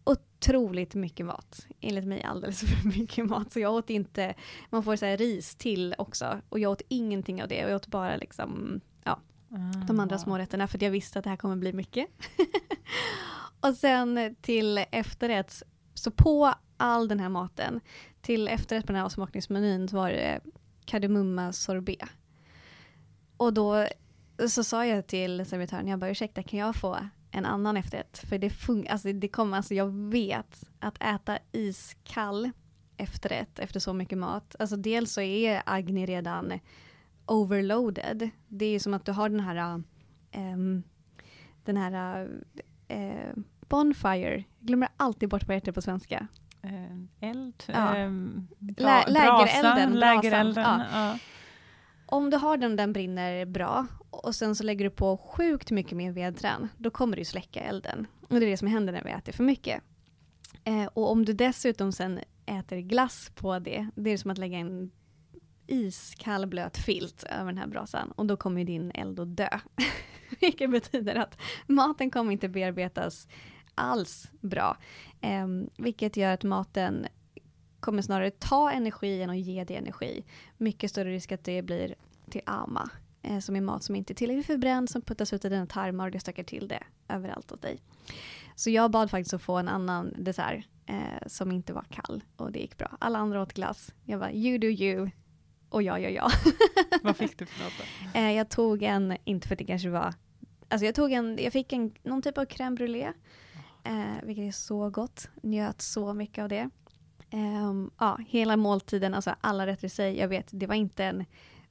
otroligt mycket mat. Enligt mig alldeles för mycket mat. Så jag åt inte, man får så här ris till också. Och jag åt ingenting av det. Och jag åt bara liksom, ja, de andra Ah. smårätterna. För jag visste att det här kommer bli mycket. och sen till efterrätt, så på all den här maten, till efterrätt på den här avsmakningsmenyn så var det kardemumma sorbet. Och då så sa jag till servitören, jag bara ursäkta kan jag få en annan efterrätt? För det funkar, alltså det kommer, alltså jag vet att äta iskall efterrätt efter så mycket mat, alltså dels så är Agni redan overloaded. Det är som att du har den här ehm, den här eh, bonfire, jag glömmer alltid bort vad det heter på svenska. Eh, eld? Ja. ehm, Lä- lägerelden, lägerelden, ja. ja. Om du har den, den brinner bra och sen så lägger du på sjukt mycket mer vedträn, då kommer du släcka elden. Och det är det som händer när vi äter för mycket. Eh, och om du dessutom sen äter glass på det, det är som att lägga en iskall blöt filt över den här brasan och då kommer ju din eld att dö. Vilket betyder att maten kommer inte bearbetas alls bra. Eh, vilket gör att maten kommer snarare ta energi än att ge dig energi. Mycket större risk att det blir till ama, eh, som är mat som inte är tillräckligt förbränd, som puttas ut i dina tarmar och det stökar till det överallt åt dig. Så jag bad faktiskt att få en annan dessert eh, som inte var kall och det gick bra. Alla andra åt glass. Jag bara, you do you. Och jag gör jag. Vad fick du för något då? Eh, jag tog en, inte för att det kanske var, alltså jag tog en, jag fick en, någon typ av crème brûlée. Eh, vilket är så gott. Njöt så mycket av det. Ehm, ja, hela måltiden, alltså alla rätter i sig. Jag vet, det var inte en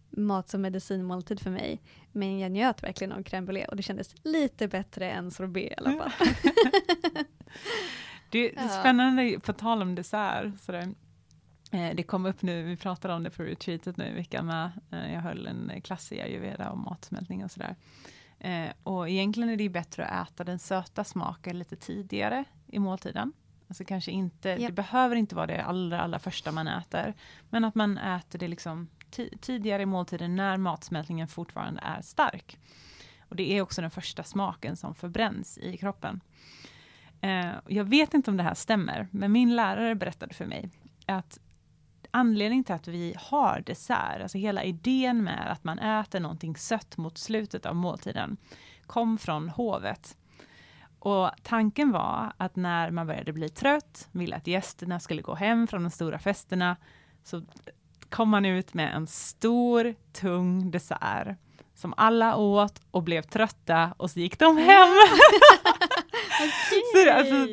mat som medicinmåltid för mig. Men jag njöt verkligen av crème brûlée och det kändes lite bättre än sorbet i alla fall. Det är Ja. spännande, på tal om dessert. Sådär. Eh, Det kom upp nu, vi pratade om det på retreatet nu i veckan med. Eh, Jag höll en klass i ayurveda om matsmältning och sådär. Eh, Och egentligen är det bättre att äta den söta smaken lite tidigare i måltiden. Alltså kanske inte, Ja. det behöver inte vara det allra, allra första man äter. Men att man äter det liksom ti- tidigare i måltiden när matsmältningen fortfarande är stark. Och det är också den första smaken som förbränns i kroppen. Jag vet inte om det här stämmer, men min lärare berättade för mig att anledningen till att vi har dessert, alltså hela idén med att man äter någonting sött mot slutet av måltiden, kom från hovet. Och tanken var att när man började bli trött, ville att gästerna skulle gå hem från de stora festerna, så kom man ut med en stor, tung dessert som alla åt och blev trötta och så gick de hem. så, alltså,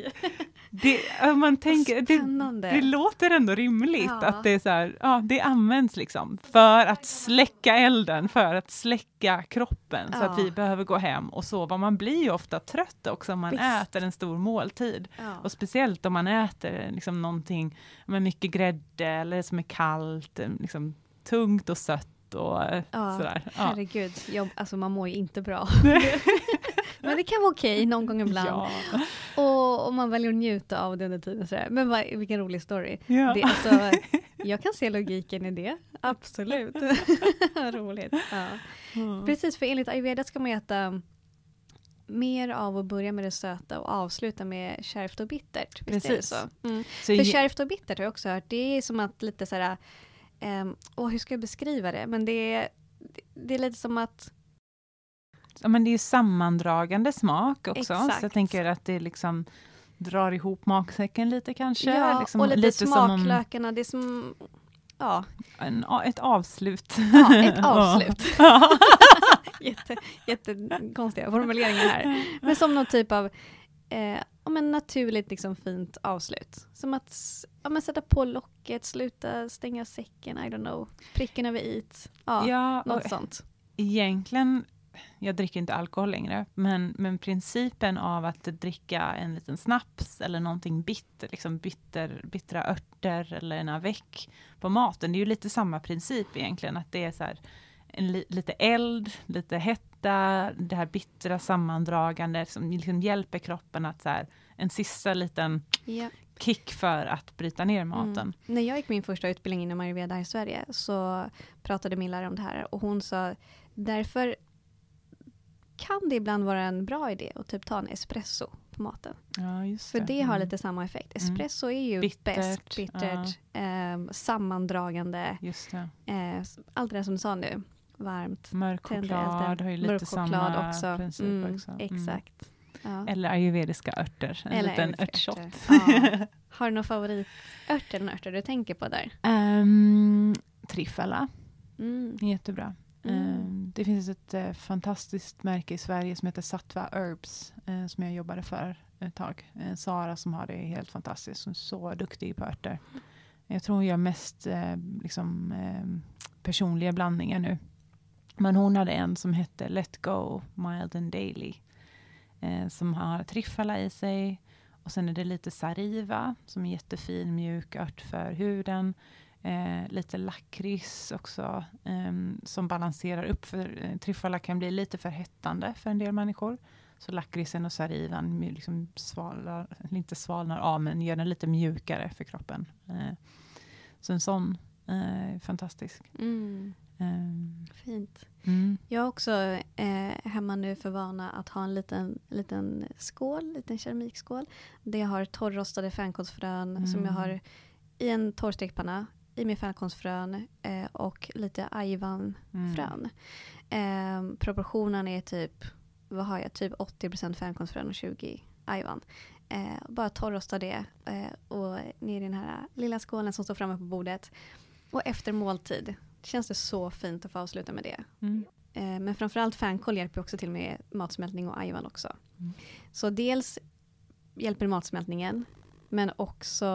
det, man tänker, det, det, låter ändå rimligt ja. att det, är så här, ja, det används liksom för att släcka elden, för att släcka kroppen ja. så att vi behöver gå hem och sova. Man blir ju ofta trött också om man Visst. äter en stor måltid. Ja. Och speciellt om man äter liksom någonting med mycket grädde eller som är kallt, liksom, tungt och sött och ja, sådär. Ja. Herregud, jag, alltså man mår ju inte bra. Men det kan vara okej okay, någon gång ibland. Ja. Och, och man väljer att njuta av det under tiden. Sådär. Men vad, vilken rolig story. Ja. Det, alltså, jag kan se logiken i det, absolut. Roligt. Ja. Mm. Precis, för enligt ayurveda ska man äta mer av att börja med det söta och avsluta med kärvt och bittert. Visst Precis. så? Mm. så för kärvt och bittert har jag också hört, det är som att lite såhär, um, oh, hur ska jag beskriva det? Men det är, det är lite som att ja, men det är sammandragande smak också. Exakt. Så jag tänker att det liksom drar ihop magsäcken lite kanske. Ja, liksom, och lite, lite smaklökarna. Det är som Ja. En, ett avslut. Ja, ett avslut. Jätte, jättekonstiga formuleringar här. Men som någon typ av eh, men naturligt liksom fint avslut. Som att ja, men sätta på locket, sluta stänga säcken, I don't know. Pricken över it. Ja, ja något sånt. Egentligen jag dricker inte alkohol längre, men, men principen av att dricka en liten snaps eller någonting bitter, liksom bitter, bittra örter eller en avec på maten, det är ju lite samma princip egentligen, att det är så här, li, lite eld, lite hetta, det här bittra sammandragande som liksom hjälper kroppen att så här, en sista liten ja. kick för att bryta ner maten. Mm. När jag gick min första utbildning inom ayurveda i Sverige så pratade min lärare om det här och hon sa därför kan det ibland vara en bra idé att typ ta en espresso på maten. Ja, För det har mm. lite samma effekt. Mm. Espresso är ju bittert, bäst, bittert, ja. eh, sammandragande. Eh, allt det där som du sa nu. Varmt. Mörk choklad har ju lite Mörk samma också. princip mm, också. Mm. Exakt. Ja. Eller ayurvediska örter, en eller liten örtshot. Ja. Har du någon favoritört eller örter du tänker på där? Um, triffala. Mm. Jättebra. Mm. Ehm, det finns ett eh, fantastiskt märke i Sverige som heter Satva Herbs, eh, som jag jobbade för ett tag. Eh, Sara som har det är helt fantastiskt, hon är så duktig på örter. Jag tror hon gör mest eh, liksom, ehm, personliga blandningar nu. Men hon hade en som hette Let Go Mild and Daily. Eh, som har triffala i sig. Och sen är det lite sariva, som är jättefin mjuk ört för huden. Eh, lite lakrits också, eh, som balanserar upp. För eh, tryffala kan bli lite för hettande för en del människor. Så lakritsen och sarivan liksom svalnar, inte svalnar av, men gör den lite mjukare för kroppen. Eh, så en sån är eh, fantastisk. Mm. Um, Fint. Mm. Jag har också eh, hemma nu för vana att ha en liten, liten skål, liten keramikskål. Jag har torrrostade fänkålsfrön mm. som jag har i en torrstekpanna i med fänkålsfrön eh, och lite ajvanfrön. Mm. Eh, proportionen är typ, vad har jag, typ 80% fänkålsfrön och 20 ajvan. Eh, bara torrrosta det eh, och ner i den här lilla skålen som står framme på bordet. Och efter måltid känns det så fint att få avsluta med det. Mm. Eh, men framförallt fänkål hjälper också till med matsmältning och ajvan också. Mm. Så dels hjälper matsmältningen men också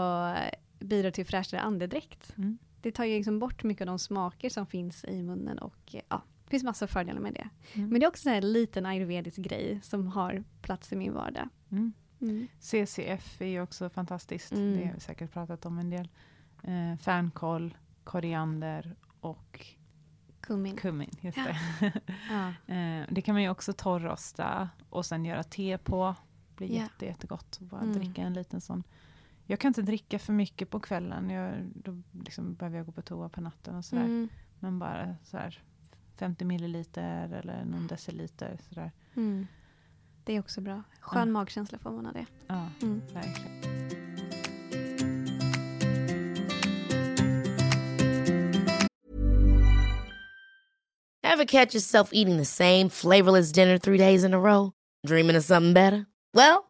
bidrar till fräschare andedräkt. Mm. Det tar ju liksom bort mycket av de smaker som finns i munnen och ja, det finns massa fördelar med det. Mm. Men det är också en liten ayurvedisk grej som har plats i min vardag. Mm. mm. CCF är ju också fantastiskt. Mm. Det har vi säkert pratat om en del. Eh, fänkål, koriander och kummin. kummin just det. Ja. eh, det kan man ju också torrrosta och sen göra te på. Det blir ja. jätte, jättegott. Bara mm. dricka en liten sån jag kan inte dricka för mycket på kvällen. Jag, då liksom behöver jag gå på toa på natten och sådär. Mm. Men bara sådär 50 milliliter eller någon deciliter. Sådär. Mm. Det är också bra. Skön ja. magkänsla får man av det. Ja, mm. verkligen. Have catch yourself eating the same flavorless dinner three days in a row? Dreaming of something better? Well,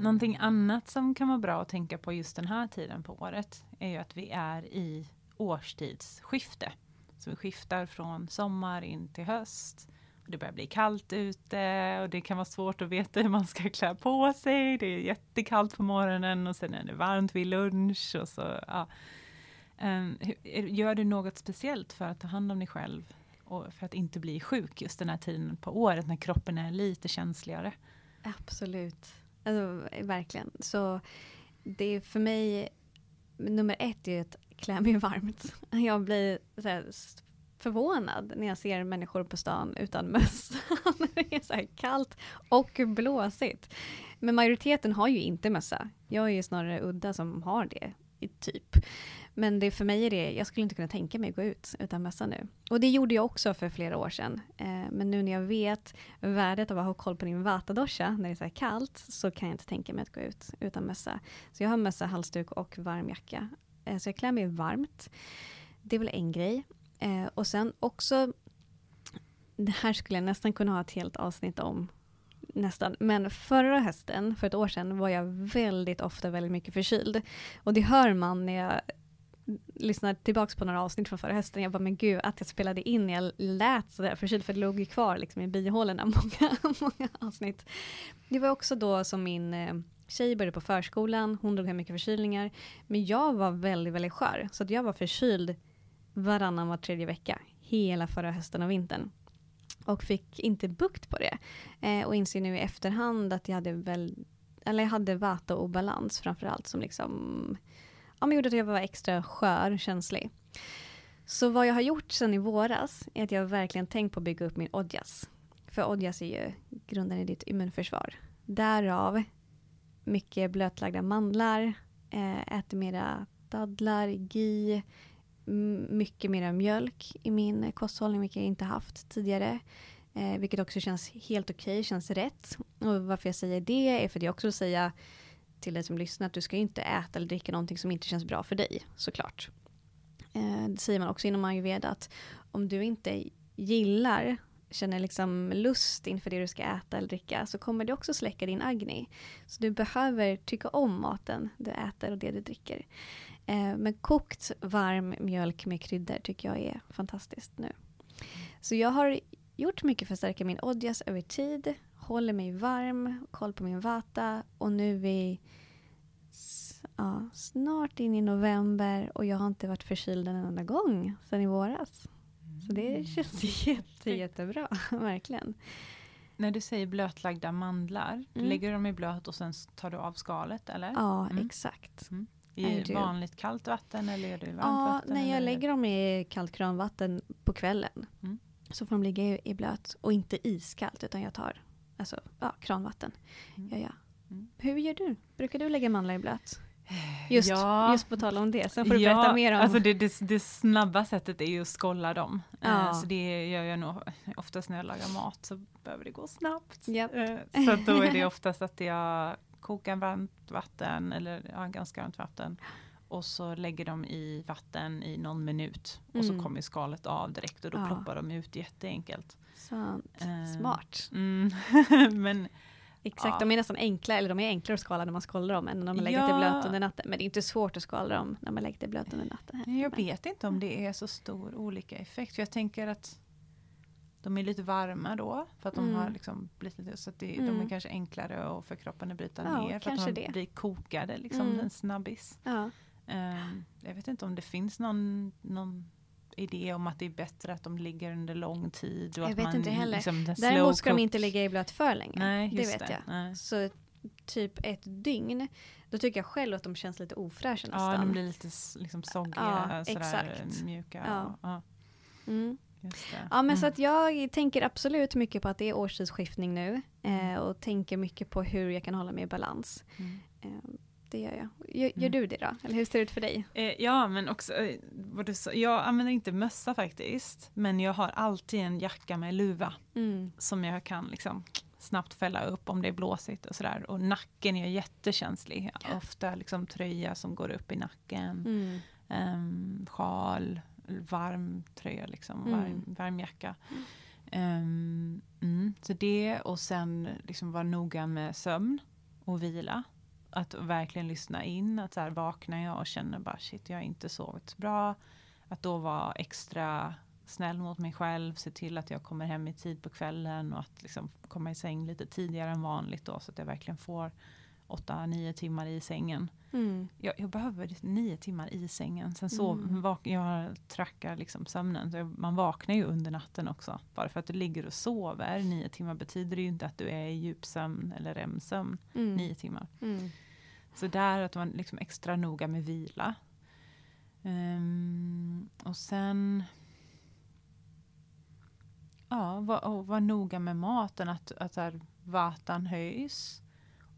Någonting annat som kan vara bra att tänka på just den här tiden på året är ju att vi är i årstidsskifte. Så vi skiftar från sommar in till höst. Och det börjar bli kallt ute och det kan vara svårt att veta hur man ska klä på sig. Det är jättekallt på morgonen och sen är det varmt vid lunch. Och så, ja. Ehm, gör du något speciellt för att ta hand om dig själv och för att inte bli sjuk just den här tiden på året när kroppen är lite känsligare? Absolut. Alltså, verkligen. Så det är för mig, nummer ett är att klä mig varmt. Jag blir så här, förvånad när jag ser människor på stan utan mössa. det är så här kallt och blåsigt. Men majoriteten har ju inte mössa. Jag är ju snarare udda som har det, i typ. Men det för mig är det, jag skulle inte kunna tänka mig att gå ut utan mössa nu. Och det gjorde jag också för flera år sedan. Eh, men nu när jag vet värdet av att ha koll på din vatadosha när det är så här kallt, så kan jag inte tänka mig att gå ut utan mössa. Så jag har mössa, halsduk och varm jacka. Eh, så jag klär mig varmt. Det är väl en grej. Eh, och sen också, det här skulle jag nästan kunna ha ett helt avsnitt om, nästan. Men förra hösten, för ett år sedan, var jag väldigt ofta väldigt mycket förkyld. Och det hör man när jag lyssnar tillbaka på några avsnitt från förra hösten. Jag bara, men gud, att jag spelade in när jag lät sådär förkyld, för det låg ju kvar liksom i bihålorna, många, många avsnitt. Det var också då som min eh, tjej började på förskolan, hon drog hem mycket förkylningar. Men jag var väldigt, väldigt skör, så att jag var förkyld varannan var tredje vecka, hela förra hösten och vintern. Och fick inte bukt på det. Eh, och inser nu i efterhand att jag hade väl, eller jag hade vata och obalans framförallt som liksom, ja men gjorde att jag var extra skör, känslig. Så vad jag har gjort sedan i våras är att jag verkligen tänkt på att bygga upp min Odjas. För Odjas är ju grunden i ditt immunförsvar. Därav mycket blötlagda mandlar, eh, äter mera dadlar, gi, mycket mera mjölk i min kosthållning, vilket jag inte haft tidigare. Eh, vilket också känns helt okej, okay, känns rätt. Och varför jag säger det är för att jag också vill säga till dig som lyssnar att du ska inte äta eller dricka någonting som inte känns bra för dig, såklart. Eh, det säger man också inom ayurveda att om du inte gillar, känner liksom lust inför det du ska äta eller dricka så kommer det också släcka din agni. Så du behöver tycka om maten du äter och det du dricker. Eh, men kokt varm mjölk med kryddor tycker jag är fantastiskt nu. Så jag har gjort mycket för att stärka min odjas över tid, håller mig varm, koll på min vata och nu är vi ja, snart in i november och jag har inte varit förkyld en enda gång sedan i våras. Så det mm. känns jätte, jättebra, verkligen. När du säger blötlagda mandlar, mm. lägger du dem i blöt och sen tar du av skalet eller? Ja, mm. exakt. Mm. I vanligt kallt vatten eller är det varmt ja, vatten? Nej, jag lägger dem i kallt kranvatten på kvällen. Mm. Så får de ligga i, i blöt och inte iskallt utan jag tar alltså, ja, kranvatten. Mm. Ja, ja. Mm. Hur gör du? Brukar du lägga mandlar i blöt? Just, ja, just på tal om det, så får du ja, berätta mer om... Alltså det, det, det snabba sättet är ju att skålla dem. Eh, ja. så det gör jag nog oftast när jag lagar mat så behöver det gå snabbt. Yep. Eh, så då är det oftast att jag kokar varmt vatten eller ja, ganska varmt vatten. Och så lägger de i vatten i någon minut. Och så mm. kommer skalet av direkt och då ja. ploppar de ut jätteenkelt. Sant. Uh, Smart. Mm. Men Exakt, ja. de är nästan enkla, eller de är enklare att skala när man skalar dem än när man lägger ja. det blöt under natten. Men det är inte svårt att skala dem när man lägger det blöt under natten. Jag vet inte om det är så stor olika effekt. För jag tänker att de är lite varma då för att de mm. har liksom blivit lite, så att det, mm. de är mm. kanske enklare för kroppen att bryta ja, ner för att de det. blir kokade liksom mm. en snabbis. Ja. Um, jag vet inte om det finns någon, någon idé om att det är bättre att de ligger under lång tid. Och jag att vet man, inte heller. Liksom, Däremot ska de inte ligga i blöt för länge. Nej, det vet det. jag. Nej. Så typ ett dygn, då tycker jag själv att de känns lite ofräscha nästan. Ja, de blir lite liksom soggiga, ja, sådär, mjuka. Ja. Mm. Just det. Ja men så Mm. att jag tänker absolut mycket på att det är årstidsskiftning nu. Eh, och tänker mycket på hur jag kan hålla mig i balans. Mm. Eh, det gör jag. Gör, gör Mm. du det då? Eller hur ser det ut för dig? Eh, ja, men också, eh, vad du sa, jag använder inte mössa faktiskt, men jag har alltid en jacka med luva Mm. som jag kan liksom snabbt fälla upp om det är blåsigt och sådär. Och nacken är jättekänslig. Ofta liksom tröja som går upp i nacken, Mm. um, sjal, varm tröja, liksom, Mm. varm, varm jacka. Ehm, mm, så det och sen liksom vara noga med sömn och vila. Att verkligen lyssna in, att så här vaknar jag och känner bara shit jag har inte sovit bra. Att då vara extra snäll mot mig själv, se till att jag kommer hem i tid på kvällen och att liksom komma i säng lite tidigare än vanligt då så att jag verkligen får 8-9 timmar i sängen. Mm. Jag, jag behöver nio timmar i sängen. Sen så Mm. vak- jag trackar liksom sömnen. Så jag- man vaknar ju under natten också. Bara för att du ligger och sover nio timmar betyder det ju inte att du är i djupsömn eller REM-sömn Mm. nio timmar. Mm. Så där att man liksom extra noga med vila. Ehm, och sen Ja, var, och var noga med maten, att, att här, vatan höjs.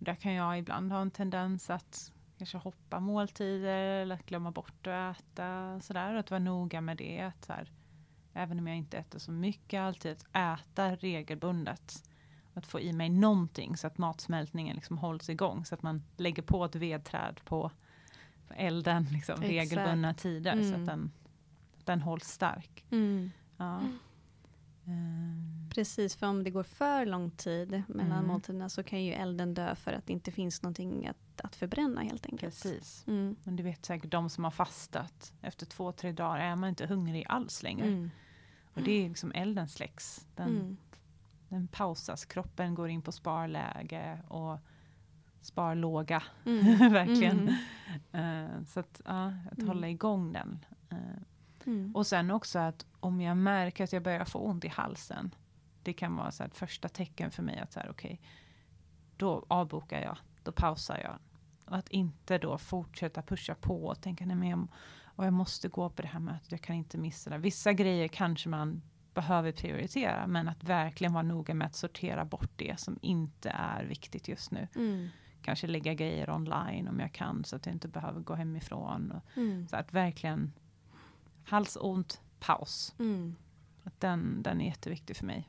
Där kan jag ibland ha en tendens att kanske hoppa måltider eller att glömma bort att äta. Så där, att vara noga med det. Att så här, även om jag inte äter så mycket, alltid att äta regelbundet. Att få i mig någonting så att matsmältningen liksom hålls igång. Så att man lägger på ett vedträd på, på elden liksom, Exakt. regelbundna tider. Så Mm. att den, den hålls stark. Mm. Ja. Ehm, Precis, för om det går för lång tid mellan Mm. måltiderna så kan ju elden dö för att det inte finns någonting att, att förbränna helt enkelt. precis. Mm. Men du vet säkert de som har fastat. Efter två, tre dagar är man inte hungrig alls längre. Mm. Och det är liksom elden släcks. Den, Mm. den pausas. Kroppen går in på sparläge och sparlåga. Mm. Verkligen. Eh, så att, ja, att hålla igång den. Eh, Mm. och sen också att om jag märker att jag börjar få ont i halsen. Det kan vara så ett första tecken för mig att så här, okej, då avbokar jag, då pausar jag. Och att inte då fortsätta pusha på och tänka, nej men jag, och jag måste gå på det här mötet, jag kan inte missa det. Vissa grejer kanske man behöver prioritera, men att verkligen vara noga med att sortera bort det som inte är viktigt just nu. Mm. Kanske lägga grejer online om jag kan, så att jag inte behöver gå hemifrån. Och, Mm. så att verkligen halsont, paus. Mm. Att den, den är jätteviktig för mig.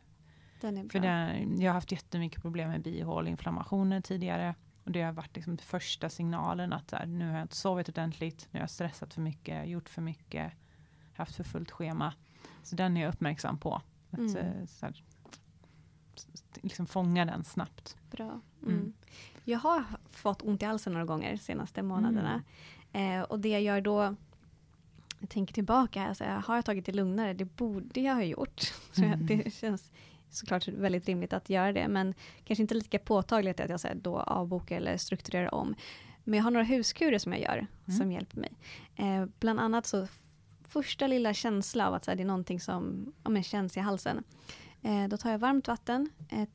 Den är bra. För det, jag har haft jättemycket problem med bihåleinflammationer tidigare. Och det har varit liksom den första signalen att här, nu har jag inte sovit ordentligt, nu har jag stressat för mycket, gjort för mycket, haft för fullt schema. Så den är jag uppmärksam på. Att Mm. eh, så här, liksom fånga den snabbt. Bra. Mm. Mm. Jag har fått ont i halsen några gånger de senaste månaderna. Mm. Eh, och det jag gör då, tänker tillbaka, alltså, har jag tagit det lugnare? Det borde jag ha gjort. Mm. det känns såklart väldigt rimligt att göra det, men kanske inte lika påtagligt att jag så här, då avbokar eller strukturerar om. Men jag har några huskurer som jag gör, Mm. som hjälper mig. Eh, bland annat så, första lilla känsla av att så här, det är någonting som ja, men känns i halsen. Eh, då tar jag varmt vatten, eh,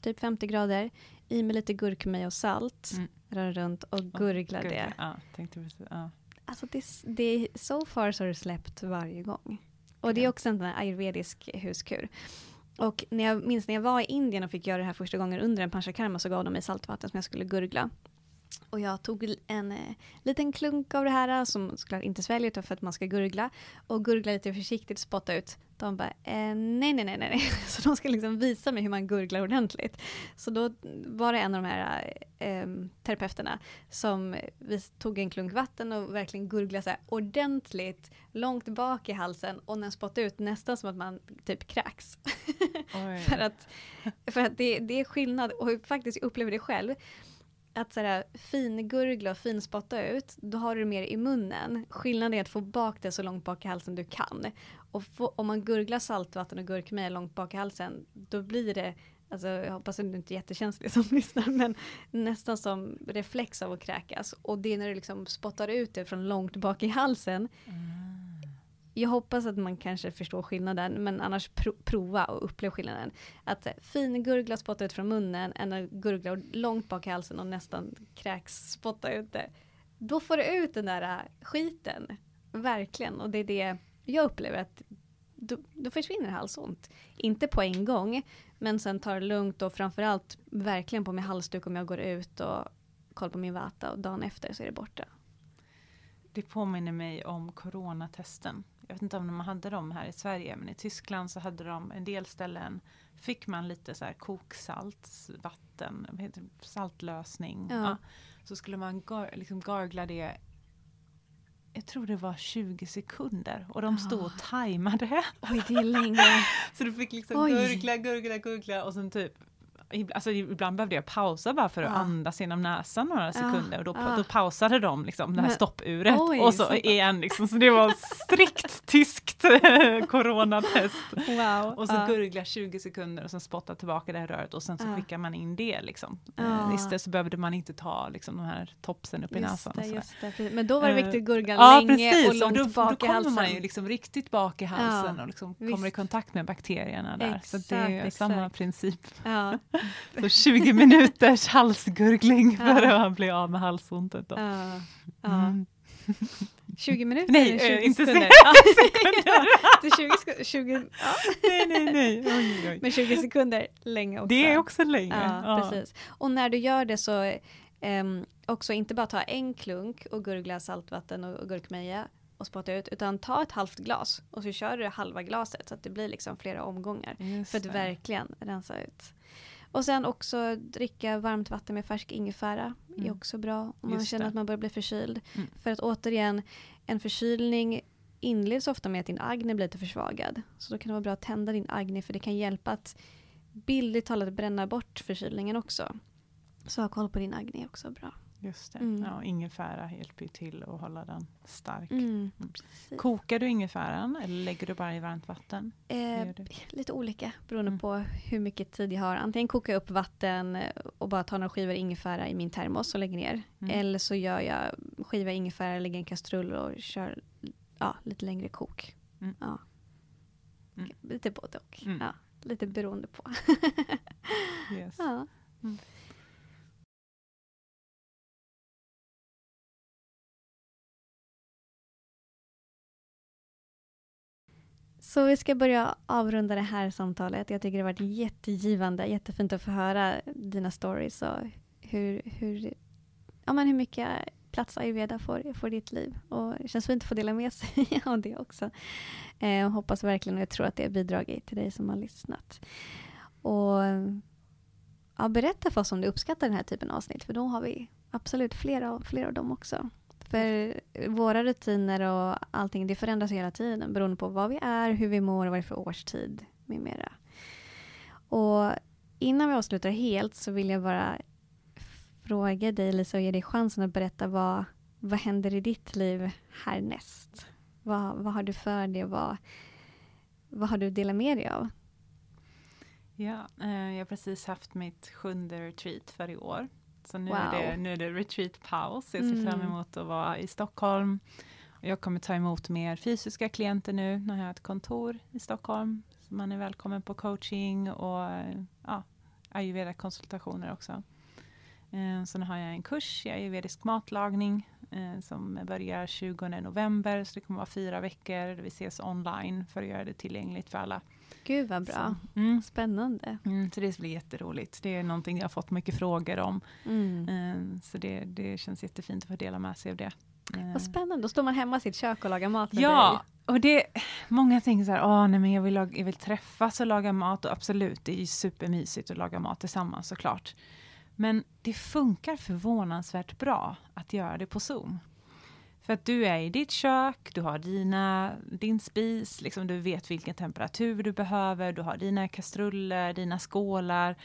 typ 50 grader, i med lite gurkmeja och salt, Mm. rör runt och gurglar Gud, det. Ja, tänkte precis, ja. Alltså det, det är so far så har det släppt varje gång. Och det är också en ayurvedisk huskur. Och när jag minns när jag var i Indien och fick göra det här första gången under en panchakarma så gav de mig saltvatten som jag skulle gurgla. Och jag tog en eh, liten klunk av det här som såklart inte sväljer för att man ska gurgla. Och gurgla lite försiktigt, spotta ut. De bara, eh, nej, nej, nej, nej. Så de ska liksom visa mig hur man gurglar ordentligt. Så då var det en av de här eh, terapeuterna som vi tog en klunk vatten och verkligen gurglade så här ordentligt långt bak i halsen och när den spottade ut nästan som att man typ kräks. För att, för att det, det är skillnad och jag faktiskt upplever det själv. Att sådär fingurgla och finspotta ut, då har du det mer i munnen. Skillnaden är att få bak det så långt bak i halsen du kan. Och få, om man gurglar saltvatten och gurkmeja långt bak i halsen, då blir det Alltså, jag hoppas att du inte är jättekänslig som lyssnar, men nästan som reflex av att kräkas. Och det är när du liksom spottar ut det från långt bak i halsen. Mm. Jag hoppas att man kanske förstår skillnaden, men annars pro prova och upplev skillnaden. Att eh, fingurgla, spotta ut från munnen, än att gurgla långt bak i halsen och nästan kräks, spotta ut det. Då får du ut den där eh, skiten, verkligen. Och det är det jag upplever att då, då försvinner halsont. Inte på en gång, men sen tar det lugnt och framförallt verkligen på med halsduk om jag går ut och kollar på min vata och dagen efter så är det borta. Det påminner mig om coronatesten. Jag vet inte om de hade dem här i Sverige, men i Tyskland så hade de en del ställen fick man lite så här koksalt, vatten, saltlösning. Ja. Ja. Så skulle man gar, liksom gargla det jag tror det var 20 sekunder och de stod och tajmade. Oj, det är länge. Så du fick liksom Oj. gurgla, gurgla, gurgla och sen typ Alltså ibland behövde jag pausa bara för att Ja. andas genom näsan några Ja, sekunder och då, ja. då pausade de liksom det här Men- stoppuret Oj, och så så- igen liksom. Så det var strikt tyskt coronatest. Wow. Och så ja. gurgla 20 sekunder och sen spotta tillbaka det här röret och sen så Ja. skickar man in det liksom. Ja. Eh, Istället så behövde man inte ta liksom de här topsen upp i Just näsan. och det, det. Men då var det Eh, viktigt att gurgla Ja länge precis, och långt då, då bak i kommer halsen. man ju liksom riktigt bak i halsen Ja, och liksom kommer i kontakt med bakterierna där. så det är Exakt, samma exakt. princip. Ja, Så 20 minuters halsgurgling för att bli av med halsontet. Då. ja, ja. Mm. 20 minuter? Nej, eller 20 eh, inte sekunder. se- Ja, det är 20, sek- 20, ja. Nej, nej, nej. Oj, oj. Men 20 sekunder, länge också. Det är också länge. Ja, precis. Och när du gör det så ehm, också inte bara ta en klunk och gurgla saltvatten och gurkmeja och spotta ut, utan ta ett halvt glas och så kör du halva glaset så att det blir liksom flera omgångar. Just För att det. verkligen rensa ut. Och sen också dricka varmt vatten med färsk ingefära är Mm. också bra om man Just känner det. att man börjar bli förkyld. Mm. För att återigen, en förkylning inleds ofta med att din agni blir lite försvagad. Så då kan det vara bra att tända din agni för det kan hjälpa att bildligt talat bränna bort förkylningen också. Så ha koll på din agni är också bra. Just det. Mm. Ja, ingefära hjälper ju till att hålla den stark. Mm, precis. Kokar du ingefäran eller lägger du bara i varmt vatten? Eh, lite olika beroende Mm. på hur mycket tid jag har. Antingen kokar jag upp vatten och bara tar några skivor ingefära i min termos och lägger ner. Mm. Eller så gör jag skiva ingefära, lägger i en kastrull och kör ja, lite längre kok. Mm. Ja. Mm. Lite både och. Mm. Ja, lite beroende på. Yes. ja. Så vi ska börja avrunda det här samtalet. Jag tycker det har varit jättegivande, jättefint att få höra dina stories och hur, hur, ja, men hur mycket plats ayurveda får, får ditt liv. Och det känns fint att få dela med sig av det också. Eh, jag hoppas verkligen och jag tror att det har bidragit till dig som har lyssnat. Och ja, berätta för oss om du uppskattar den här typen av avsnitt, för då har vi absolut flera, flera av dem också. För våra rutiner och allting, det förändras hela tiden beroende på vad vi är, hur vi mår och vad det är för årstid med mera. Och innan vi avslutar helt så vill jag bara fråga dig Lisa och ge dig chansen att berätta vad, vad händer i ditt liv härnäst? Vad, vad har du för dig och vad, vad har du delat med dig av? Ja, eh, jag har precis haft mitt sjunde retreat för i år. Så nu, Wow. är, det, nu är det retreatpaus. Jag ser fram Mm. emot att vara i Stockholm. Jag kommer ta emot mer fysiska klienter nu när jag har ett kontor i Stockholm. Så man är välkommen på coaching och ja, ayurveda-konsultationer också. Eh, Så nu har jag en kurs i ayurvedisk matlagning eh, som börjar 20 november. Så det kommer vara fyra veckor där vi ses online för att göra det tillgängligt för alla. Gud vad bra. Mm, Spännande. Mm, så det blir jätteroligt. Det är någonting jag har fått mycket frågor om. Mm. Eh, så det, det känns jättefint att få dela med sig av det. Eh, Vad spännande. Då står man hemma i sitt kök och lagar mat med Ja, och det, många tänker så här, Åh, nej, men jag, vill lag, jag vill träffas och laga mat. Och absolut, det är ju supermysigt att laga mat tillsammans såklart. Men det funkar förvånansvärt bra att göra det på Zoom. För att du är i ditt kök, du har dina, din spis, liksom du vet vilken temperatur du behöver, du har dina kastruller, dina skålar.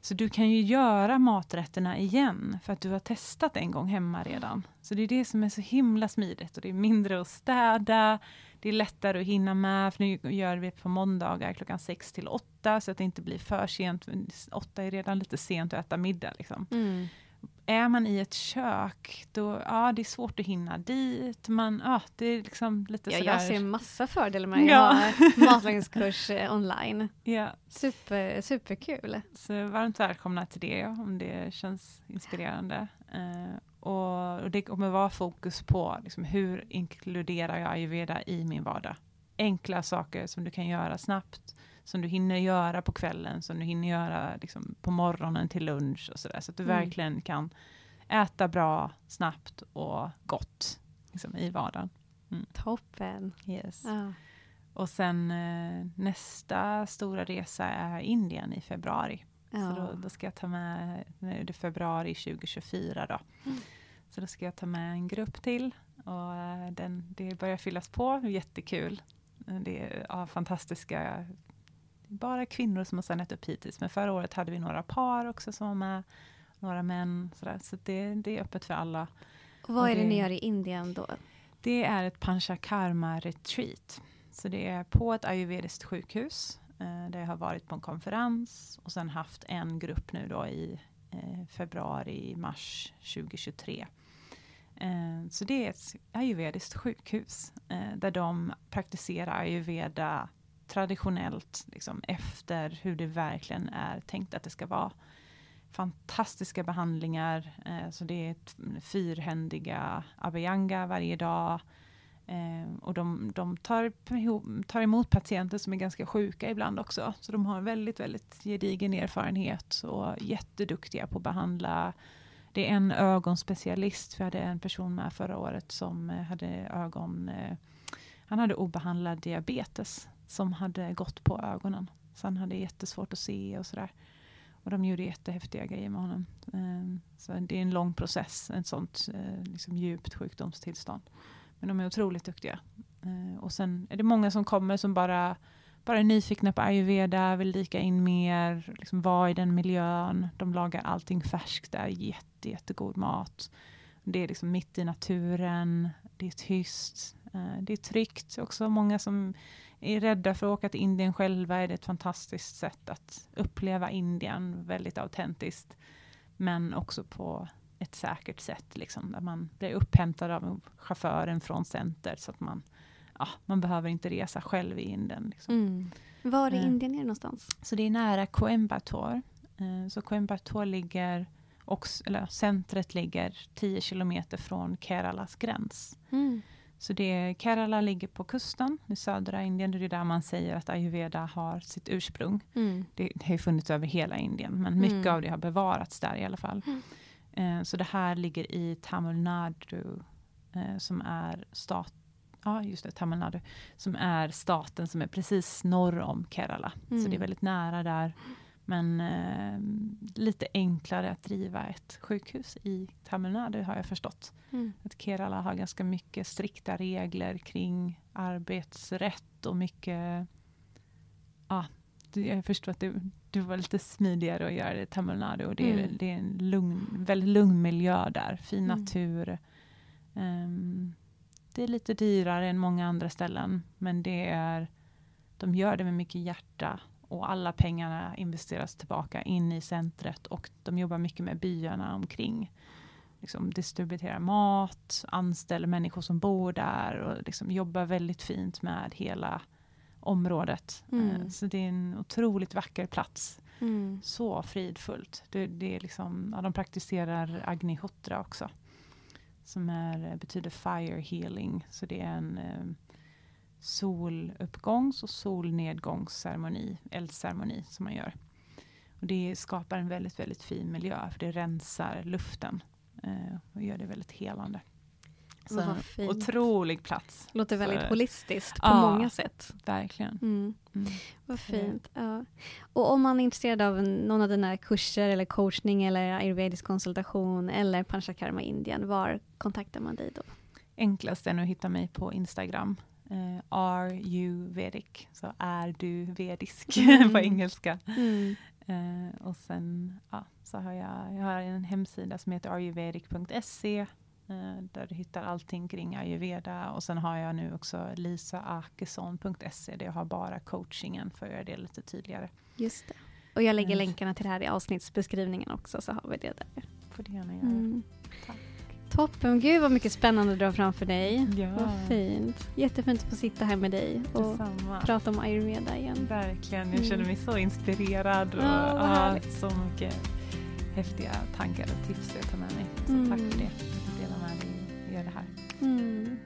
Så du kan ju göra maträtterna igen för att du har testat en gång hemma redan. Så det är det som är så himla smidigt och det är mindre att städa, det är lättare att hinna med, för nu gör vi på måndagar klockan sex till åtta så att det inte blir för sent. för Åtta är redan lite sent att äta middag. Liksom. Mm. Är man i ett kök, då ja, det är svårt att hinna dit. Man, ja, det är liksom lite Ja, sådär. jag ser massa fördelar med att Ja. ha matlagningskurs eh, online. Ja, Super, superkul. så varmt välkomna till det om det känns inspirerande. Eh, och, och det kommer vara fokus på liksom, hur inkluderar jag ayurveda i min vardag enkla saker som du kan göra snabbt, som du hinner göra på kvällen, som du hinner göra liksom, på morgonen till lunch och sådär. Så att du Mm. verkligen kan äta bra, snabbt och gott liksom, i vardagen. Toppen. Yes. Ja. Och sen eh, nästa stora resa är Indien i februari. Så Ja. då, då ska jag ta med, nu är det februari 2024 då. Mm. Så då ska jag ta med en grupp till och eh, den, det börjar fyllas på, jättekul. Det är ja, fantastiska, bara kvinnor som har signat upp hittills. Men förra året hade vi några par också som var med, några män. Sådär. Så det, det är öppet för alla. Och vad Och är det det- ni gör i Indien då? Det är ett Panchakarma retreat. Så det är på ett ayurvediskt sjukhus. Eh, där jag har varit på en konferens och sen haft en grupp nu då i eh, februari, mars 2023. Eh, så det är ett ayurvediskt sjukhus eh, där de praktiserar ayurveda traditionellt, liksom efter hur det verkligen är tänkt att det ska vara. Fantastiska behandlingar, eh, så det är fyrhändiga abhyanga varje dag. Eh, och de, de tar, tar emot patienter som är ganska sjuka ibland också. Så de har väldigt, väldigt gedigen erfarenhet och jätteduktiga på att behandla. Det är en ögonspecialist. Vi hade en person med förra året som eh, hade ögon... Eh, han hade obehandlad diabetes som hade gått på ögonen. Så han hade jättesvårt att se och sådär. Och de gjorde jättehäftiga grejer med honom. Ehm, så det är en lång process, ett sånt eh, liksom djupt sjukdomstillstånd. Men de är otroligt duktiga. Eh, och sen är det många som kommer som bara, bara är nyfikna på ayurveda, vill dyka in mer, liksom vara i den miljön. De lagar allting färskt där, jätte, jättegod mat. Det är liksom mitt i naturen, det är tyst, eh, det är tryggt. Också många som är rädda för att åka till Indien själva är det ett fantastiskt sätt att uppleva Indien, väldigt autentiskt. Men också på ett säkert sätt, liksom, där man blir upphämtad av chauffören från center, så att man, ja, man behöver inte resa själv i Indien. Liksom. Mm. Var i Eh. Indien är det någonstans? Så det är nära Coimbatore. Eh, Så Coimbatore ligger, också, eller centret ligger 10 kilometer från Keralas gräns. Mm. Så det, Kerala ligger på kusten i södra Indien. Det är där man säger att ayurveda har sitt ursprung. Mm. Det har ju funnits över hela Indien, men mycket Mm. av det har bevarats där i alla fall. Mm. Eh, så det här ligger i Tamil Nadu, eh, som är stat, ja, just det, Tamil Nadu, som är staten som är precis norr om Kerala. Så Mm. det är väldigt nära där. Men eh, lite enklare att driva ett sjukhus i Tamil Nadu har jag förstått. Mm. Att Kerala har ganska mycket strikta regler kring arbetsrätt och mycket... Ja, jag förstår att det, det var lite smidigare att göra det i Tamil Nadu. Och det, är, Mm. det är en lugn, väldigt lugn miljö där. Fin Mm. natur. Ehm, det är lite dyrare än många andra ställen. Men det är, de gör det med mycket hjärta. Och alla pengarna investeras tillbaka in i centret. Och de jobbar mycket med byarna omkring liksom distribuerar mat, anställer människor som bor där och liksom jobbar väldigt fint med hela området. Mm. Eh, Så det är en otroligt vacker plats. Mm. Så fridfullt. Det, det är liksom, ja, de praktiserar agnihotra också. Som är, betyder fire healing. Så det är en eh, soluppgångs och solnedgångsceremoni, eldceremoni som man gör. Och det skapar en väldigt, väldigt fin miljö för det rensar luften eh, och gör det väldigt helande. Så en otrolig plats. Låter väldigt Så- holistiskt på Ja. många sätt. Verkligen. Mm. Mm. Vad fint. Ja. Och om man är intresserad av någon av dina kurser eller coachning eller ayurvedisk konsultation eller Panchakarma Indien, var kontaktar man dig då? Enklast är nog att hitta mig på Instagram. Eh, are you Vedic? Så är du vedisk Mm. på engelska. Mm. Eh, och sen ja, så har jag, jag har en hemsida som heter ayurvedic.se eh, där du hittar allting kring ayurveda. Och sen har jag nu också lisaakesson.se där jag har bara coachingen för att göra det lite tydligare. Just det. Och jag lägger Mm. länkarna till det här i avsnittsbeskrivningen också så har vi det där. får du gärna göra. Mm. Tack. Toppen, gud vad mycket spännande du har framför dig. Ja. Vad fint. Jättefint att få sitta här med dig och Detsamma. prata om ayurveda igen. Verkligen, jag Mm. känner mig så inspirerad och Ja, ja, så mycket häftiga tankar och tips jag tar med mig. Så Mm. tack för det. att du delar med dig och gör det här. Mm.